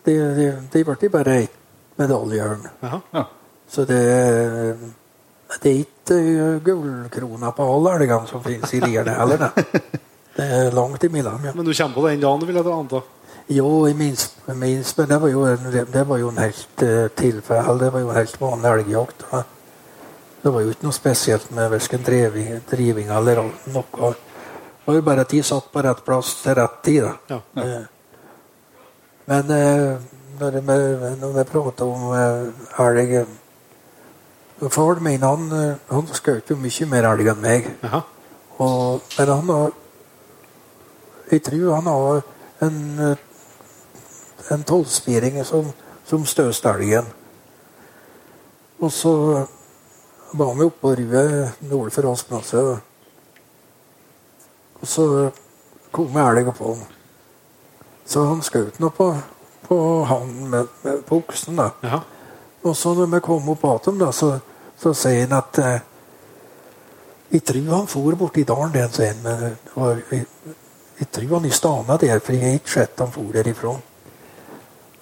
de, de, de ble bare ett medaljehjørn. Ja. Så det, det er ikke eh, gullkrona på alle elgene som finnes i lierne heller. Det. det er langt imellom. Ja. Men du kommer på den dagen, vil jeg anta? Jo, minst, jeg men det var jo en, det var jo en helt uh, tilfelle. Det var jo en helt vanlig elgjakt. Det var jo ikke noe spesielt med verken driving, driving eller noe. Det var jo bare at de satt på rett plass til rett tid. da. Ja. Eh, Men eh, når vi, når vi prater om eh, elg Faren min han, han skjøt jo mye mer elg enn meg. Og, men han har Jeg tror han har en, en tolvspiring som, som støste elgen. Og så var vi på Rue nord for Aspnasset. Og så kom elgen på han. Så han skjøt nå på, på han med, med, på oksen. da. Ja. Og så når vi kom opp igjen, så, så sier han at eh, Jeg tror han for borti dalen, den, sier han. Men det var, jeg, jeg tror han i stana der, for jeg har ikke sett han for derifra.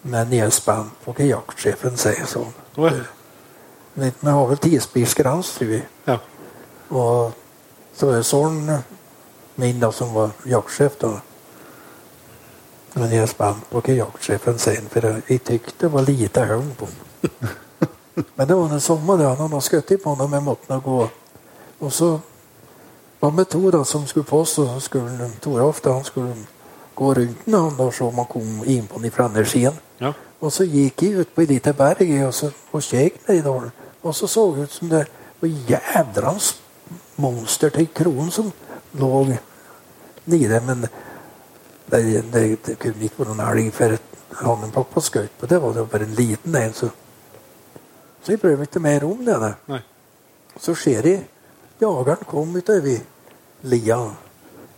Men jeg er spent på hva jaktsjefen sier sånn. Å. Vi vi har vel tidsbiskrans, tror jeg. Ja. Og så er sønnen min da, som var jaktsjef, da. Men jeg er spent på hva jaktsjefen sier, for jeg, tykte det var lite høvn på den. Men det var en sommer da han hadde skutt på den, med måten nå gå. Og så var det to da, som skulle på oss, og så skulle Toralf da, han skulle gå rundt den, han da, så om han kom inn på den fra andre siden. Ja. Og så gikk jeg ut på et lite berg og, så, og kjekk ned i dalen. Og så så det ut som det var jædrans monster til kron som lå nede. Men det, det, det kunne ikke være noen elg, for han på skjøt på det, var det bare en liten en. Så, så jeg prøver ikke mer om det. Så ser jeg jageren kom utover lia.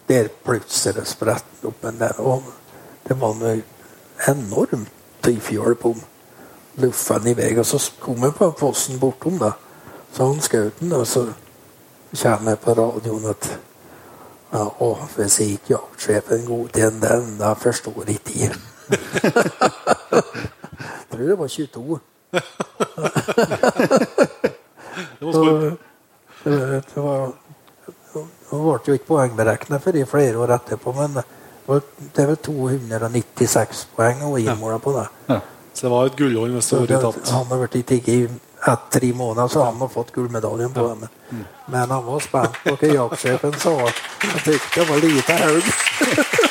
Der plutselig spredt opp en der. Og det var noe enormt tøyfjøl på ham. Luffa han i vei. Og så kom jeg på fossen bortom, da. Så han skjøt den, og så kommer jeg på radioen at ja, å, hvis jeg ikke jaktsjefen godkjenner den, da forstår jeg ikke jeg. Tror det var 22. Det var Så, det, var Hun ble jo ikke poengberegna før i flere år etterpå, men det var- er vel 296 poeng hun innmåla på det. Så det var et gullhånd hvis det hadde blitt tatt. han har i tigg i etter tre måneder så hadde han fått gullmedaljen på henne. Mm. Men han var spent på hva jaktsjefen sa. Han syntes det var lite haug.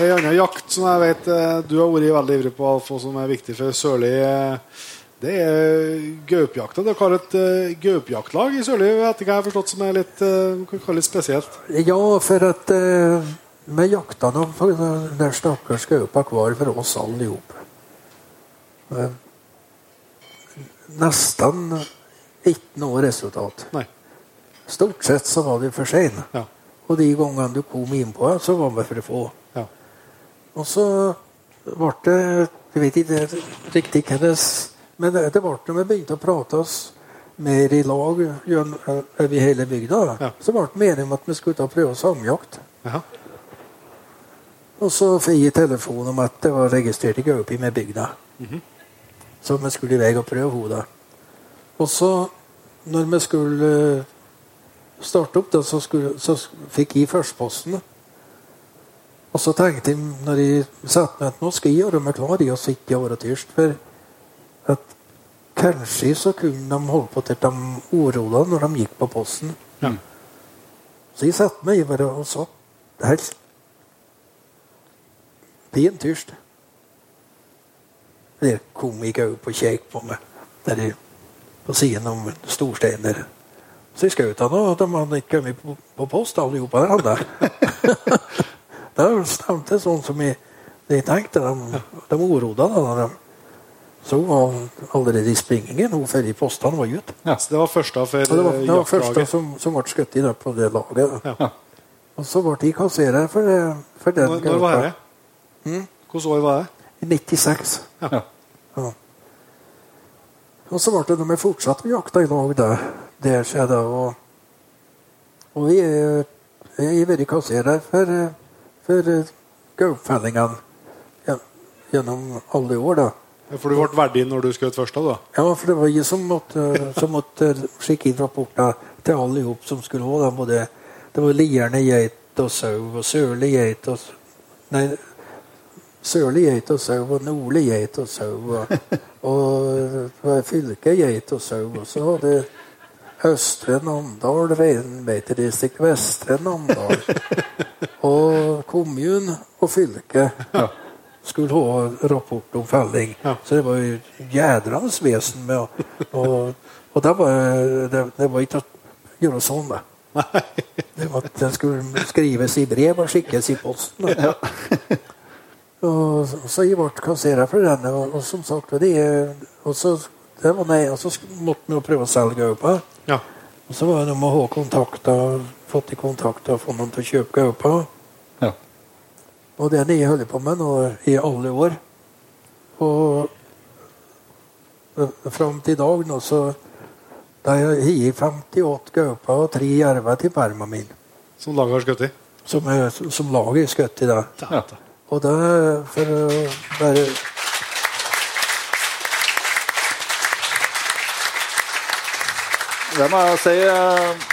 Ei anna jakt som jeg vet eh, du har vært veldig ivrig på, Alf, og som er viktig for Sørli, eh, det er gaupejakta. Dere har et eh, uh, gaupejaktlag i Sørli etter hva jeg forstått, som er litt, uh, litt spesielt? Ja, for at uh vi jakta dem, for den stakkars gaupa hver for oss alle. Eh, nesten ikke noe resultat. Nei. Stort sett så var det for sein. Ja. Og de gangene du kom innpå, så var vi for få. Ja. Og så ble det Jeg vet ikke riktig hva Men det det ble når vi begynte å prate oss mer i lag over hele bygda, Ja. så ble vi enige om at vi skulle ta prøve prøve samjakt. Jaha. Og så fikk jeg telefon om at det var registrert i Gaupi med bygda. Så vi skulle i vei og prøve henne. Og så, når vi skulle eh, starte opp, da, så, skulle, så fikk jeg førsteposten. Og så tenkte jeg, når jeg satte meg at nå skal jeg gjøre meg klar i å sitte i åretyrst, for at kanskje så kunne de holde på til de uroa når de gikk på posten. Ja. Så jeg satte meg bare og satt helt pent Det kom jeg opp og kjekk på meg der de på siden om storsteiner. Så jeg skjøt han, og de hadde ikke kommet på, på post der hadde. det stemte sånn som jeg, de tenkte. De, de oroa da. når de så var allerede i springingen hun før i postene var ute. Så det var første for jaktlaget? det var, eh, det var første som, som ble skutt i det på det laget. Ja. Og så ble de kasserer for, for den Når, når var det? Mm. Hvilket år var det? I 96. Ja. Ja. Og så ble det når vi fortsatte å jakte i lag der. Det skjedde og, og vi er, har vært kasserer for, for gaupfellingene gjennom alle år. da. Ja, For du ble verdig når du skjøt først? da? Ja, for det var jeg som måtte, som måtte skikke inn rapporter til alle ihop som skulle ha dem. Både, det var lierne geit og sau, og sørlig geit og Nei, sørlig geit og sau, og nordlig geit og sau. Og, og fylke geit og sau. Og så var det Østre Namdal reinbeitedistrikt, Vestre Namdal. Og kommunen og fylket skulle ha rapport om felling. Så det var jo jædrans vesen med å Og, og det, var, det, det var ikke å gjøre sånn, det. Det var at den skulle skrives i brev og skikkes i posten. da. Og så- så jeg ble kasserer for denne, og, og som sagt det, og så, det var nei, og så måtte vi jo prøve å selge gaupa. Ja. Og så var det om å ha kontakter, fått i kontakt og få noen til å kjøpe gaupa. Ja. Og det er det jeg holder på med nå i alle år. Og eh, fram til i dag nå, så da har jeg 58 gauper og tre jerver til perma min. Som laget har skutt i? Som, som laget har skutt i. da. Ja. Og er for å bare Det må jeg si. eh,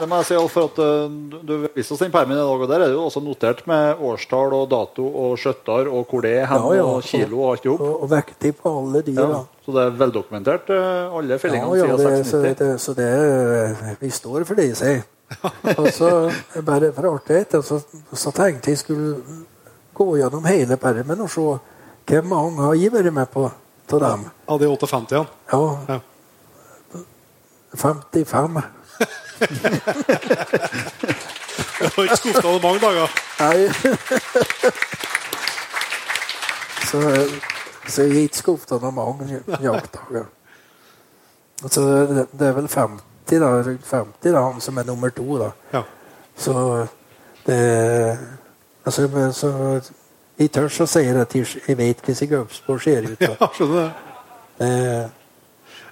Det må jeg si Alf, at eh, du- du viste oss den permen i dag, og der er det jo også notert med årstall og dato og skjøtter og hvor det er hen, Ja, ja. og kilo og alt i hop. og, og vektig på alle dyr. Ja. da. Så det er veldokumentert, eh, alle fellingene Ja, ja, siden det, så, det, så det Vi står for det, sier. Og så bare for artighet så, så tenkte jeg skulle gå gjennom hele permen og se hvor mange har jeg vært med på av dem. Av de 58, ja. Ja, Ja. 55. Du har ikke skuffa det mange dager. Nei. så, så jeg er ikke skuffet av mange jaktdager. Så det, det er vel 50, da, 50, da, han som er nummer to. da. Ja. Så det altså, så, Jeg tør å si at jeg vet hvordan gaupspor ser ut. ja, skjønner det.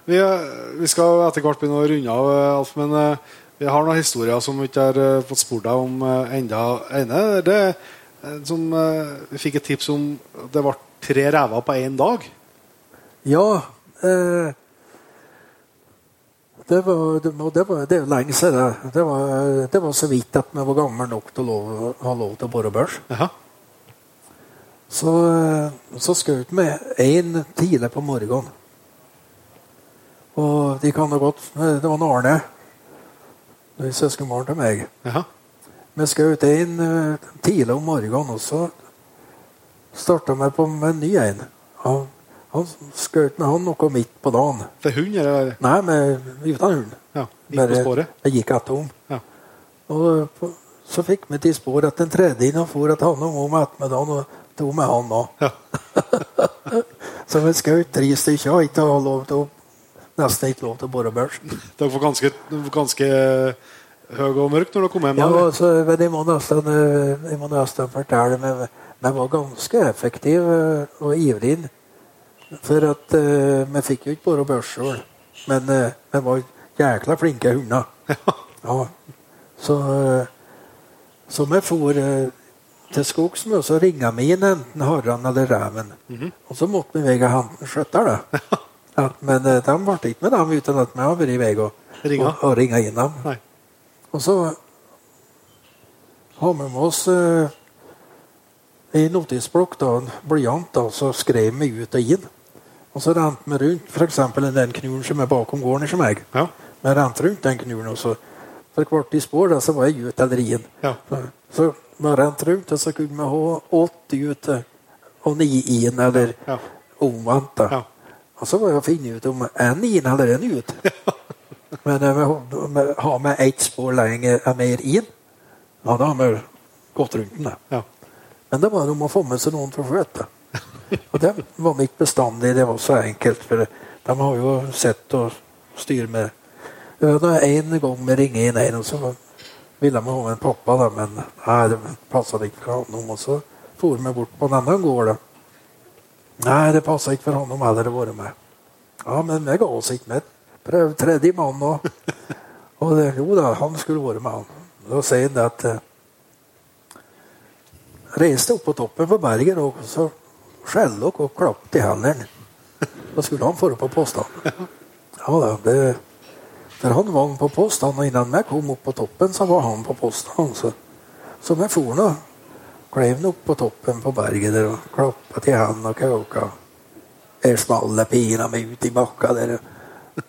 Vi, eh, vi skal etter hvert begynne å runde av, eh, Alf, men eh, vi har noen historier som vi ikke har fått spurt deg om enda ene. Det som Vi fikk et tips om det ble tre rever på én dag. ja eh, det, var, det, var, det, var, det er jo lenge siden. Det var, det var så vidt at vi var gamle nok til å lov, ha lov til å bore børs. Aha. Så, eh, så skjøt vi én tidlig på morgenen. Og de kan ha gått Det var Arne. Det er søskenbarn til meg. Aha. Vi skjøt én eh, tidlig om morgenen, og så starta vi på med en ny en. Han, han skjøt med han noe midt på dagen. For hund, eller? Nei, med, uten hund. Ja, gikk på sporet. Jeg gikk etter ham. Ja. Og så fikk vi til spor at den tredje inn og for at han med ettermiddagen og to med han òg. Ja. Så vi skjøt tre stykker og ikke har lov til å nesten ikke lov til å bore børs. Dere var ganske, ganske høy og mørk når dere kom hjem? Ja, altså, men jeg må nesten, eh, jeg må nesten fortelle men jeg var ganske effektiv og ivrige. For at uh, vi fikk jo ikke bare børs sjøl. Men uh, vi var jækla flinke hunder. Ja. Så, uh, så vi for til skogs og så ringa vi inn enten harran eller reven. Og så måtte vi veie henten skjøtter, da. Ja, men de ble ikke med dem uten at vi har vært i vei og, Ringa? og, og ringa inn dem. Nei. Og så har vi med oss i notisblokk da, en blyant, da, så skrev vi ut og inn. Og så rant vi rundt f.eks. den knuren som er bakom gården som jeg. Ja. Vi rant rundt den knuren, og så for hvert i spor da, så var jeg ut eller inn. Ja. Så, så vi rant rundt, og så kunne vi ha åtte ute og ni inn, eller Ja. omvendt. da. Ja. Og så var jeg å finne ut om en inn eller en ut. Men eh, vi, vi har vi ett spor lenger enn mer inn, ja, da har vi gått rundt den. Ja. Men det var om å få med seg noen til å skjøte. Og det var ikke bestandig det var så enkelt. For de har jo sett og styr med Det en gang vi ringte inn en, og så ville de ha en pappa, da, men nei, det passet ikke for han. Og så for vi bort på en annen gård. Nei, det passet ikke for han om heller å være med. Ja, men vi ga oss ikke med. Prøv tredje mann og, og det, Jo da, han skulle vært med, han. Da sier han det at eh, reiste opp på toppen på berget og så dere og klappet i hendene. Da skulle han det på påstand. Ja det, der han var på påstand, og innan jeg kom opp på toppen, så var han på påstand. Så, så jeg for nå. Klev opp på toppen på berget der og klappet i hendene og kauka. Jeg smalt pina meg ut i bakka der.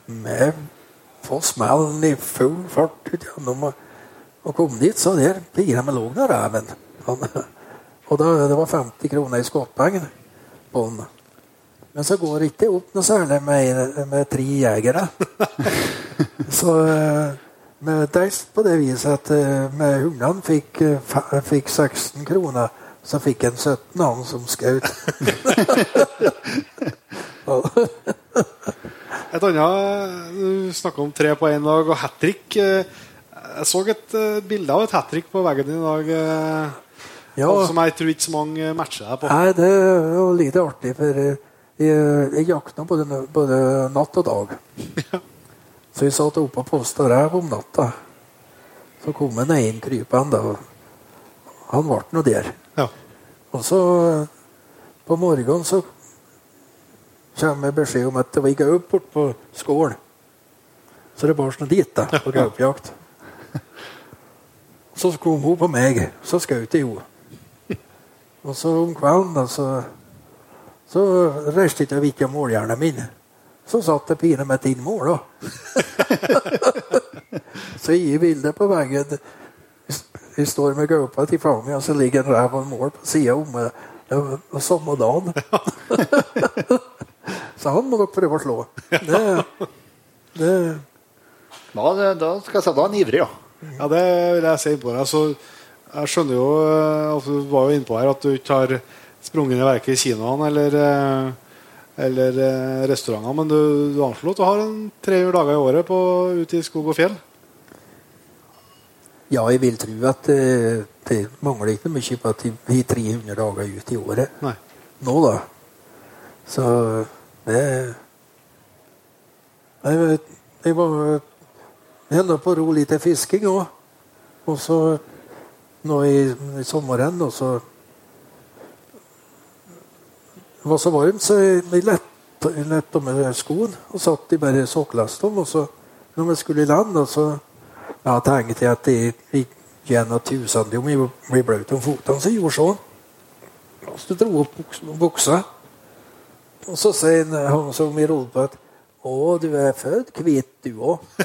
Med få smellen i full fart ut gjennom. Og, og kom dit, så der pina meg lå der reven. Og da, det var 50 kroner i skottpenger den. Men så går det ikke opp noe særlig med, med tre jegere. så eh, med deist på det viset at eh, med hundene fikk, eh, fikk 16 kroner, så fikk en 17 han som skjøt. Et annet Du snakka om tre på én dag og hat trick. Jeg så et bilde av et hat trick på veggen i dag. Ja. Som jeg tror ikke så mange matcher deg på. Nei, det er jo litt artig, for eh, jeg, jeg jakta både, både natt og dag. Så jeg satt oppe på posta rev om natta. Så kom en inn krypende, og han ble nå der. Ja. Og så eh, på morgenen så kommer beskjed om at det var gaup bort på skålen. Så det bar sånn dit, da, på gaupejakt. Så kom hun på meg, så skjøt jeg henne. Og så om kvelden da, så, så reiste jeg ikke måljernet mine. Så satt det pine mitt inn mål, da. så jeg gir bildet på veggen. Vi står med gaupa til fanget, og så ligger en rev og en mål på sida om samme dagen. så han må dere prøve å slå. Det, det, Da, da skal jeg sette han ivrig, ja. Ja, det vil jeg si på deg. Så jeg skjønner jo altså, at Du var jo innpå her at du ikke har sprunget i verken kinoene eller, eh, eller eh, restauranter, men du, du anslår at du har en 300 dager i året på, ute i skog og fjell? ja, jeg vil tro at det, det mangler ikke mye på at vi har 300 dager ut i året. Nei. nå, da. Så det Jeg, vet, jeg var enda holdt på å ro litt til fisking òg. Og så nå i, i sommeren, og så Det var så varmt, så jeg, jeg lette, jeg lette med skoen og satt i bare sokkelestene. Og så, når vi skulle i land, og så ja, tenkte jeg at det gikk gjennom tusen om jeg ble bløt om føttene, så jeg gjorde sånn. Og så dro opp buks- buksa. Og så sier han, som vi rodde på at å, du er født hvit, du òg.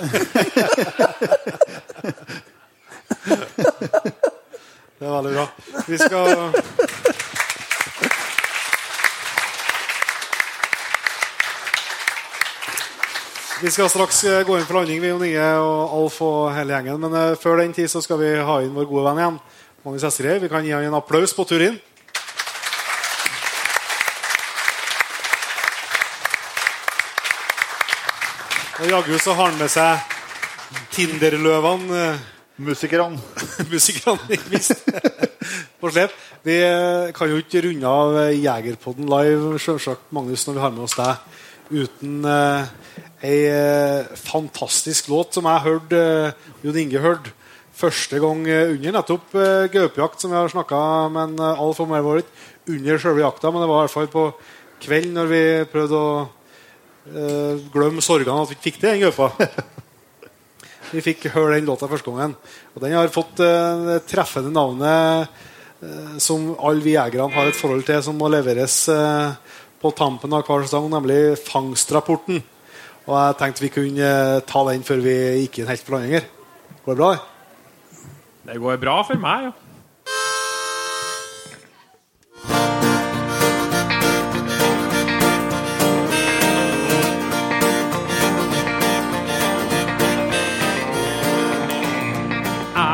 Det er veldig bra. Vi skal Vi skal straks eh, gå inn for landing, vi og nye og Alf og hele gjengen. Men eh, før den tid så skal vi ha inn vår gode venn igjen. Magnus Esterøy. Vi kan gi han en applaus på tur inn. Og jaggu så har han med seg Tinderløvene eh, Musikerne. musikerne, ikke minst. Vi eh, kan jo ikke runde av eh, Jegerpodden live, selvsagt, Magnus, når vi har med oss deg, uten eh, ei eh, fantastisk låt som jeg hørte, eh, Jon Inge hørte, første gang under nettopp eh, gaupejakt, som vi har snakka med en, eh, om her, var ikke under selve jakta, men det var i hvert fall på kvelden når vi prøvde å eh, glemme sorgene at vi ikke fikk til den gaupa. Vi fikk høre den låta første gangen. Og den har fått eh, det treffende navnet eh, som alle vi jegerne har et forhold til, som må leveres eh, på tampen av hver sesong, nemlig Fangstrapporten. Og jeg tenkte vi kunne ta den før vi gikk inn helt på landing her. Går det bra? Det går bra for meg, ja.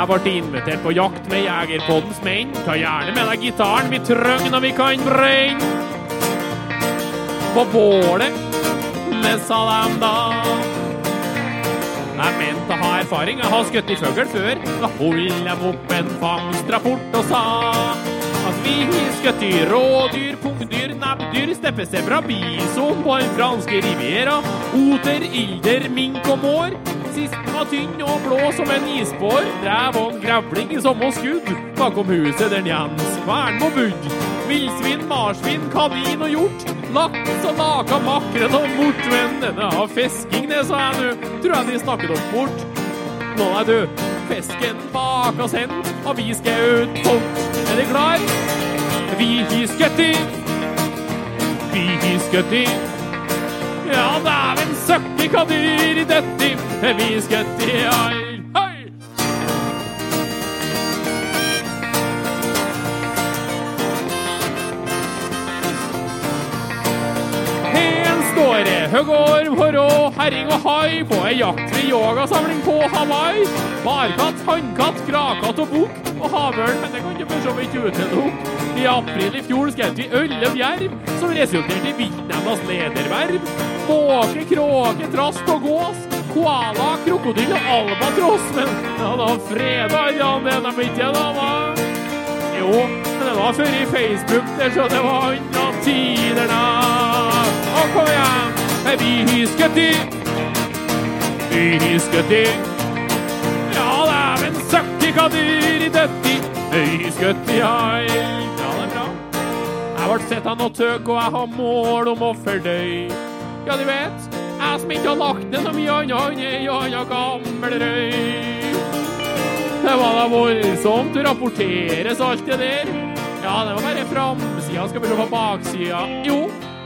Jeg ble invitert på jakt med Jegerpoddens menn. Ta gjerne med deg gitaren, vi trenger når vi kan brenne. På bålet, det sa dem da. Jeg mente å ha erfaring, jeg har skutt i fugl før. Da holdt jeg opp en fangstrapport og sa at vi skutt i rådyr, pungdyr, nebbdyr, steppesebra, bison på den franske riviera, oter, ilder, mink og mår. Sisten var tynn og blå som en isbår, drev en grevling i samme skudd. Bakom huset den Jens Kvernmo bodde. Villsvin, marsvin, kanin og hjort. Laks og laka makrell og mort. Men denne har fisking, det sa jeg nå. Tror jeg de snakket oss bort. Nå er du fisken bak og sendt, og vi skal ut fort. Er du klar? Vi har skutt i. Vi har skutt i. Ja, dæven søkke hva dyr i dette. Vi skutt i all. Hei! Her står det høgorm, horrå, herring og hai på ei jaktfri yogasamling på Hawaii. Barkatt, hannkatt, gravkatt og bukk og havørn, men det kan du for så vidt utelukke. I april i fjor skjøt vi elleve jerv, som resulterte i viltnemndas lederverv. Måke, kråke, trast og gås. Koala, krokodille og albatross. Men ja, da freda Jan det de ikke da var. Jo, men det var før i Facebook, der så det var unna tider da. Og kom igjen, vi har skutt i. Vi har i. Ja, dæven er hva dyr i døtti. Vi har i. Ja, det. Jeg ble sett av noe tøk, og jeg har mål om å fordøye. Ja, du vet, jeg som ikke har lagt ned så mye annet enn ei gammel røy. Det var da voldsomt å rapporteres alt det der. Ja, det var bare framsida, skal vi se på baksida. Jo,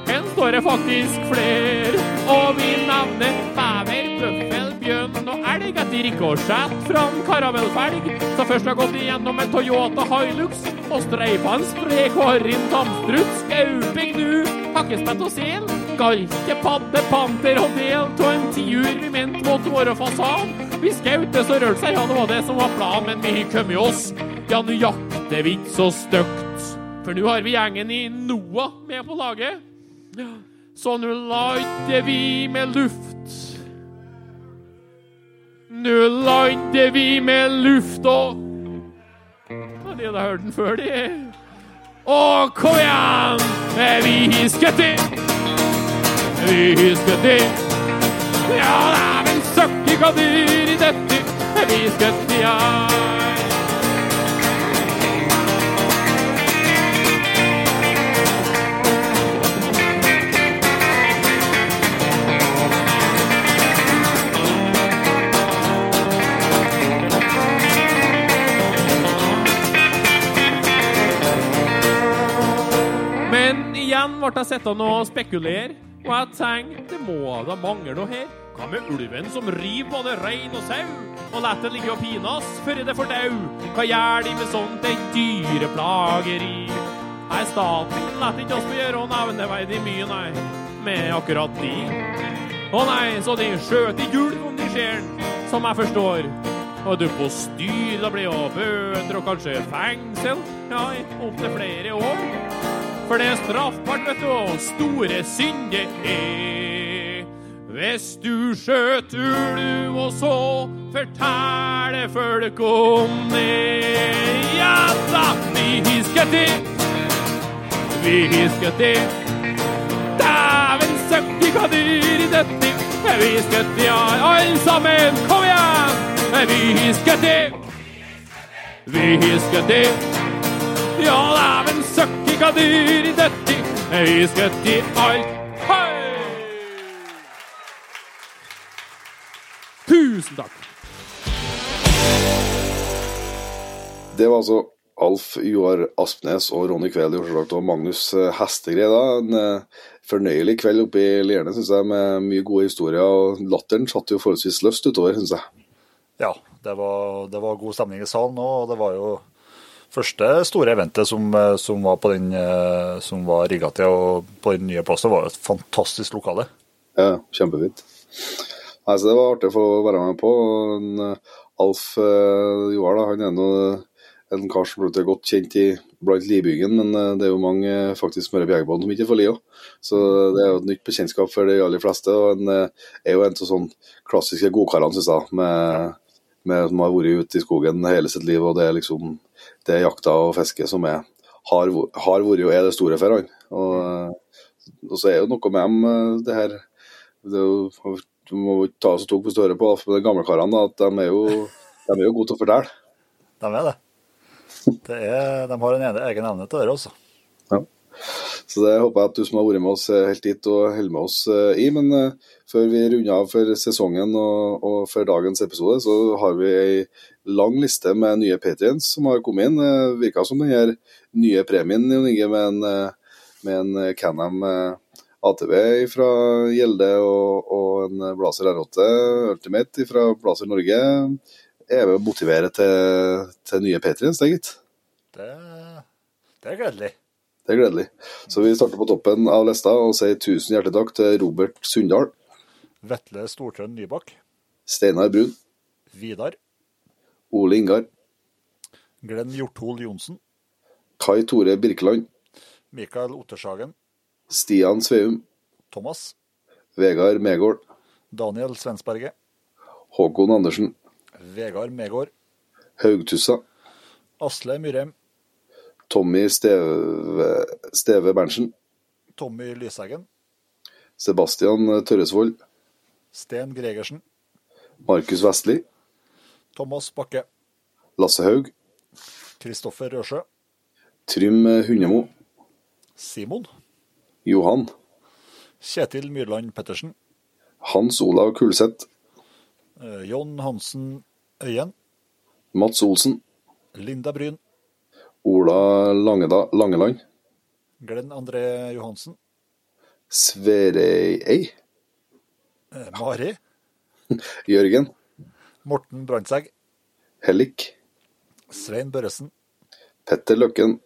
her står det faktisk flere. Og vi nevner bever, bøffel, bjørn og elg etter rikosjett fra en karamellfelg som først har gått igjennom en Toyota Hilux og streifa en sprek harrin tamstruts, gaupe, gnu, hakkespett og sel, galte, padde, panter og del av en tiur vi mente måtte være fasan. Vi skjøt det så rørte seg, ja, det var det som var planen, men vi har kommet oss. Ja, nå jakter vi ikke så stygt, for nå har vi gjengen i NOAH med på laget. Så nå lander vi med luft. Nå lander vi med luft og Ja, De hadde hørt den før, de. Og kom igjen! Vi har skutt det. Ja, dæven søkke hva dyr i dette. Vi i, ja. Men igjen ble jeg sittende og spekulere, og jeg tenkte det må da mangle noe her. Hva med ulven som river både rein og sau, og lar det ligge og pines før det får dau? Hva gjør de med sånt et dyreplageri? Nei, staten lar ikke oss få gjøre nevneverdig mye, nei, med akkurat de. Å nei, så de skjøt i ulv om de ser den, som jeg forstår. Og du på styr, da blir jo bøter og kanskje fengsel. Ja, opptil flere år. For det er straffbart, vet du, og store synder er. Hvis du skjøt ulv og så forteller folk om det. Ja da, vi husker det. Vi husker det. Dæven søkki hva dyr i dette. Vi husker det, ja, alle sammen. Kom igjen! Vi husker det. Vi husker det. Ja, dæven søkke hva dyr i dette. høyest i det alt. Hei! Tusen takk. Det var altså Alf Joar Aspnes og Ronny Kveld og Magnus eh, Hestegreid. da. En eh, fornøyelig kveld oppe i Lierne, syns jeg, med mye gode historier. og Latteren satt jo forholdsvis løst utover, syns jeg. Ja, det var, det var god stemning i salen òg, og det var jo første store eventet som, eh, som var på den eh, var rigga til og på den nye plassen. Var jo et fantastisk lokale. Ja, kjempefint. Nei, Det var artig å få være med på. En, eh, Alf eh, Joar da, han er nå en kar som er godt kjent i blant Libyggen, men det er jo mange faktisk Møre Bjergbånd som ikke får li. Så det er jo et nytt bekjentskap for de aller fleste. og eh, er jo en av sånne klassiske godkarene, syns jeg, med, med, som har vært ute i skogen hele sitt liv. og Det er liksom det jakta og fisket som er, har, har vært og er det store for han. Og, eh, og så er jo noe med dem, eh, det her det jo, Du må ikke ta så tok på større på de gamle karene, at de er, jo, de er jo gode til å fortelle. De er det. det er, de har en egen evne til det også. Ja. Så det håper jeg at du som har vært med oss eh, helt dit og holder med oss i. Men før vi runder av for sesongen og, og for dagens episode, så har vi ei lang liste med nye patrients som har kommet inn. Det Virka som den her nye premien med en, eh, med en Canham eh, ATV fra Gjelde og, og en Blazer R8 Ultimate fra Blazer Norge er med å motivere til, til nye patrients, det gitt. Det, det er gledelig. Det er gledelig. Så vi starter på toppen av lista og sier tusen hjertelig takk til Robert Sundal, Vetle Stortrønd Nybakk, Steinar Brun, Vidar, Ole Ingar, Glenn Hjorthol Johnsen, Kai Tore Birkeland, Mikael Ottershagen, Stian Sveum, Thomas, Vegard Megård, Daniel Svensberget, Håkon Andersen, Vegard Megård, Haugtussa, Asle Myrheim, Tommy Steve, Steve Berntsen, Tommy Lyseggen, Sebastian Tørresvold, Sten Gregersen, Markus Vestli, Thomas Bakke, Lasse Haug, Kristoffer Røsjø, Trym Hundemo, Simon, Johan, Kjetil Myrland Pettersen, Hans Olav Kulseth, eh, John Hansen Øyen, Mats Olsen, Linda Bryn, Ola Langeda, Langeland, Glenn André Johansen, Sverei, eh, Mari, Jørgen, Morten Brandtzæg, Hellik, Svein Børresen Petter Løkken,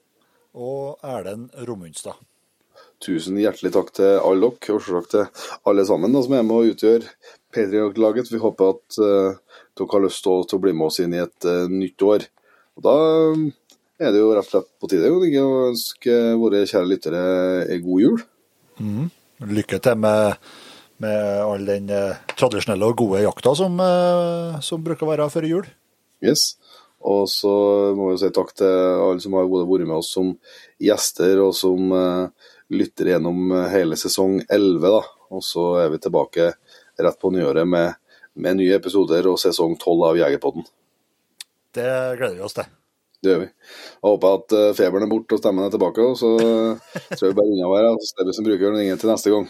og Erlend Romundstad. Tusen hjertelig takk til alle dere, og selvsagt til alle sammen da, som er med å utgjøre Patriot-laget. Vi håper at uh, dere har lyst til å, bli med oss inn i et uh, nytt år. Og Da eh, er det jo rett og slett på tide å ønske våre kjære lyttere en god jul. Lykke til med, med all den eh, tradisjonelle og gode jakta som, eh, som bruker å være før jul. Yes. Og så må vi si takk til alle som har vært med oss som gjester, og som eh, lytter gjennom hele sesong 11. Da. Og så er vi tilbake rett på nyåret med, med nye episoder og sesong 12 av Jegerpodden. Det gleder vi oss til. Det gjør vi. Jeg håper at feberen er borte og stemmen er tilbake, og så tror jeg bare unna hver, så ser er vi som bruker den ingen til neste gang.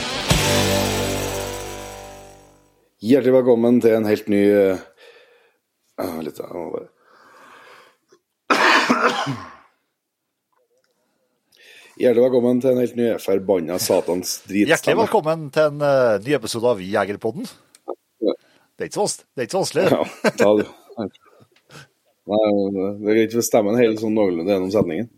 Hjertelig velkommen til en helt ny ah, Litt, jeg må bare Hjertelig velkommen til en helt ny forbanna satans Hjertelig velkommen til en uh, ny episode av Jegerpodden. Ja. Det er ikke så, vanskelig. Ja, det. Nei, det er greit hvis stemmen holder sånn noenlunde gjennom setningen.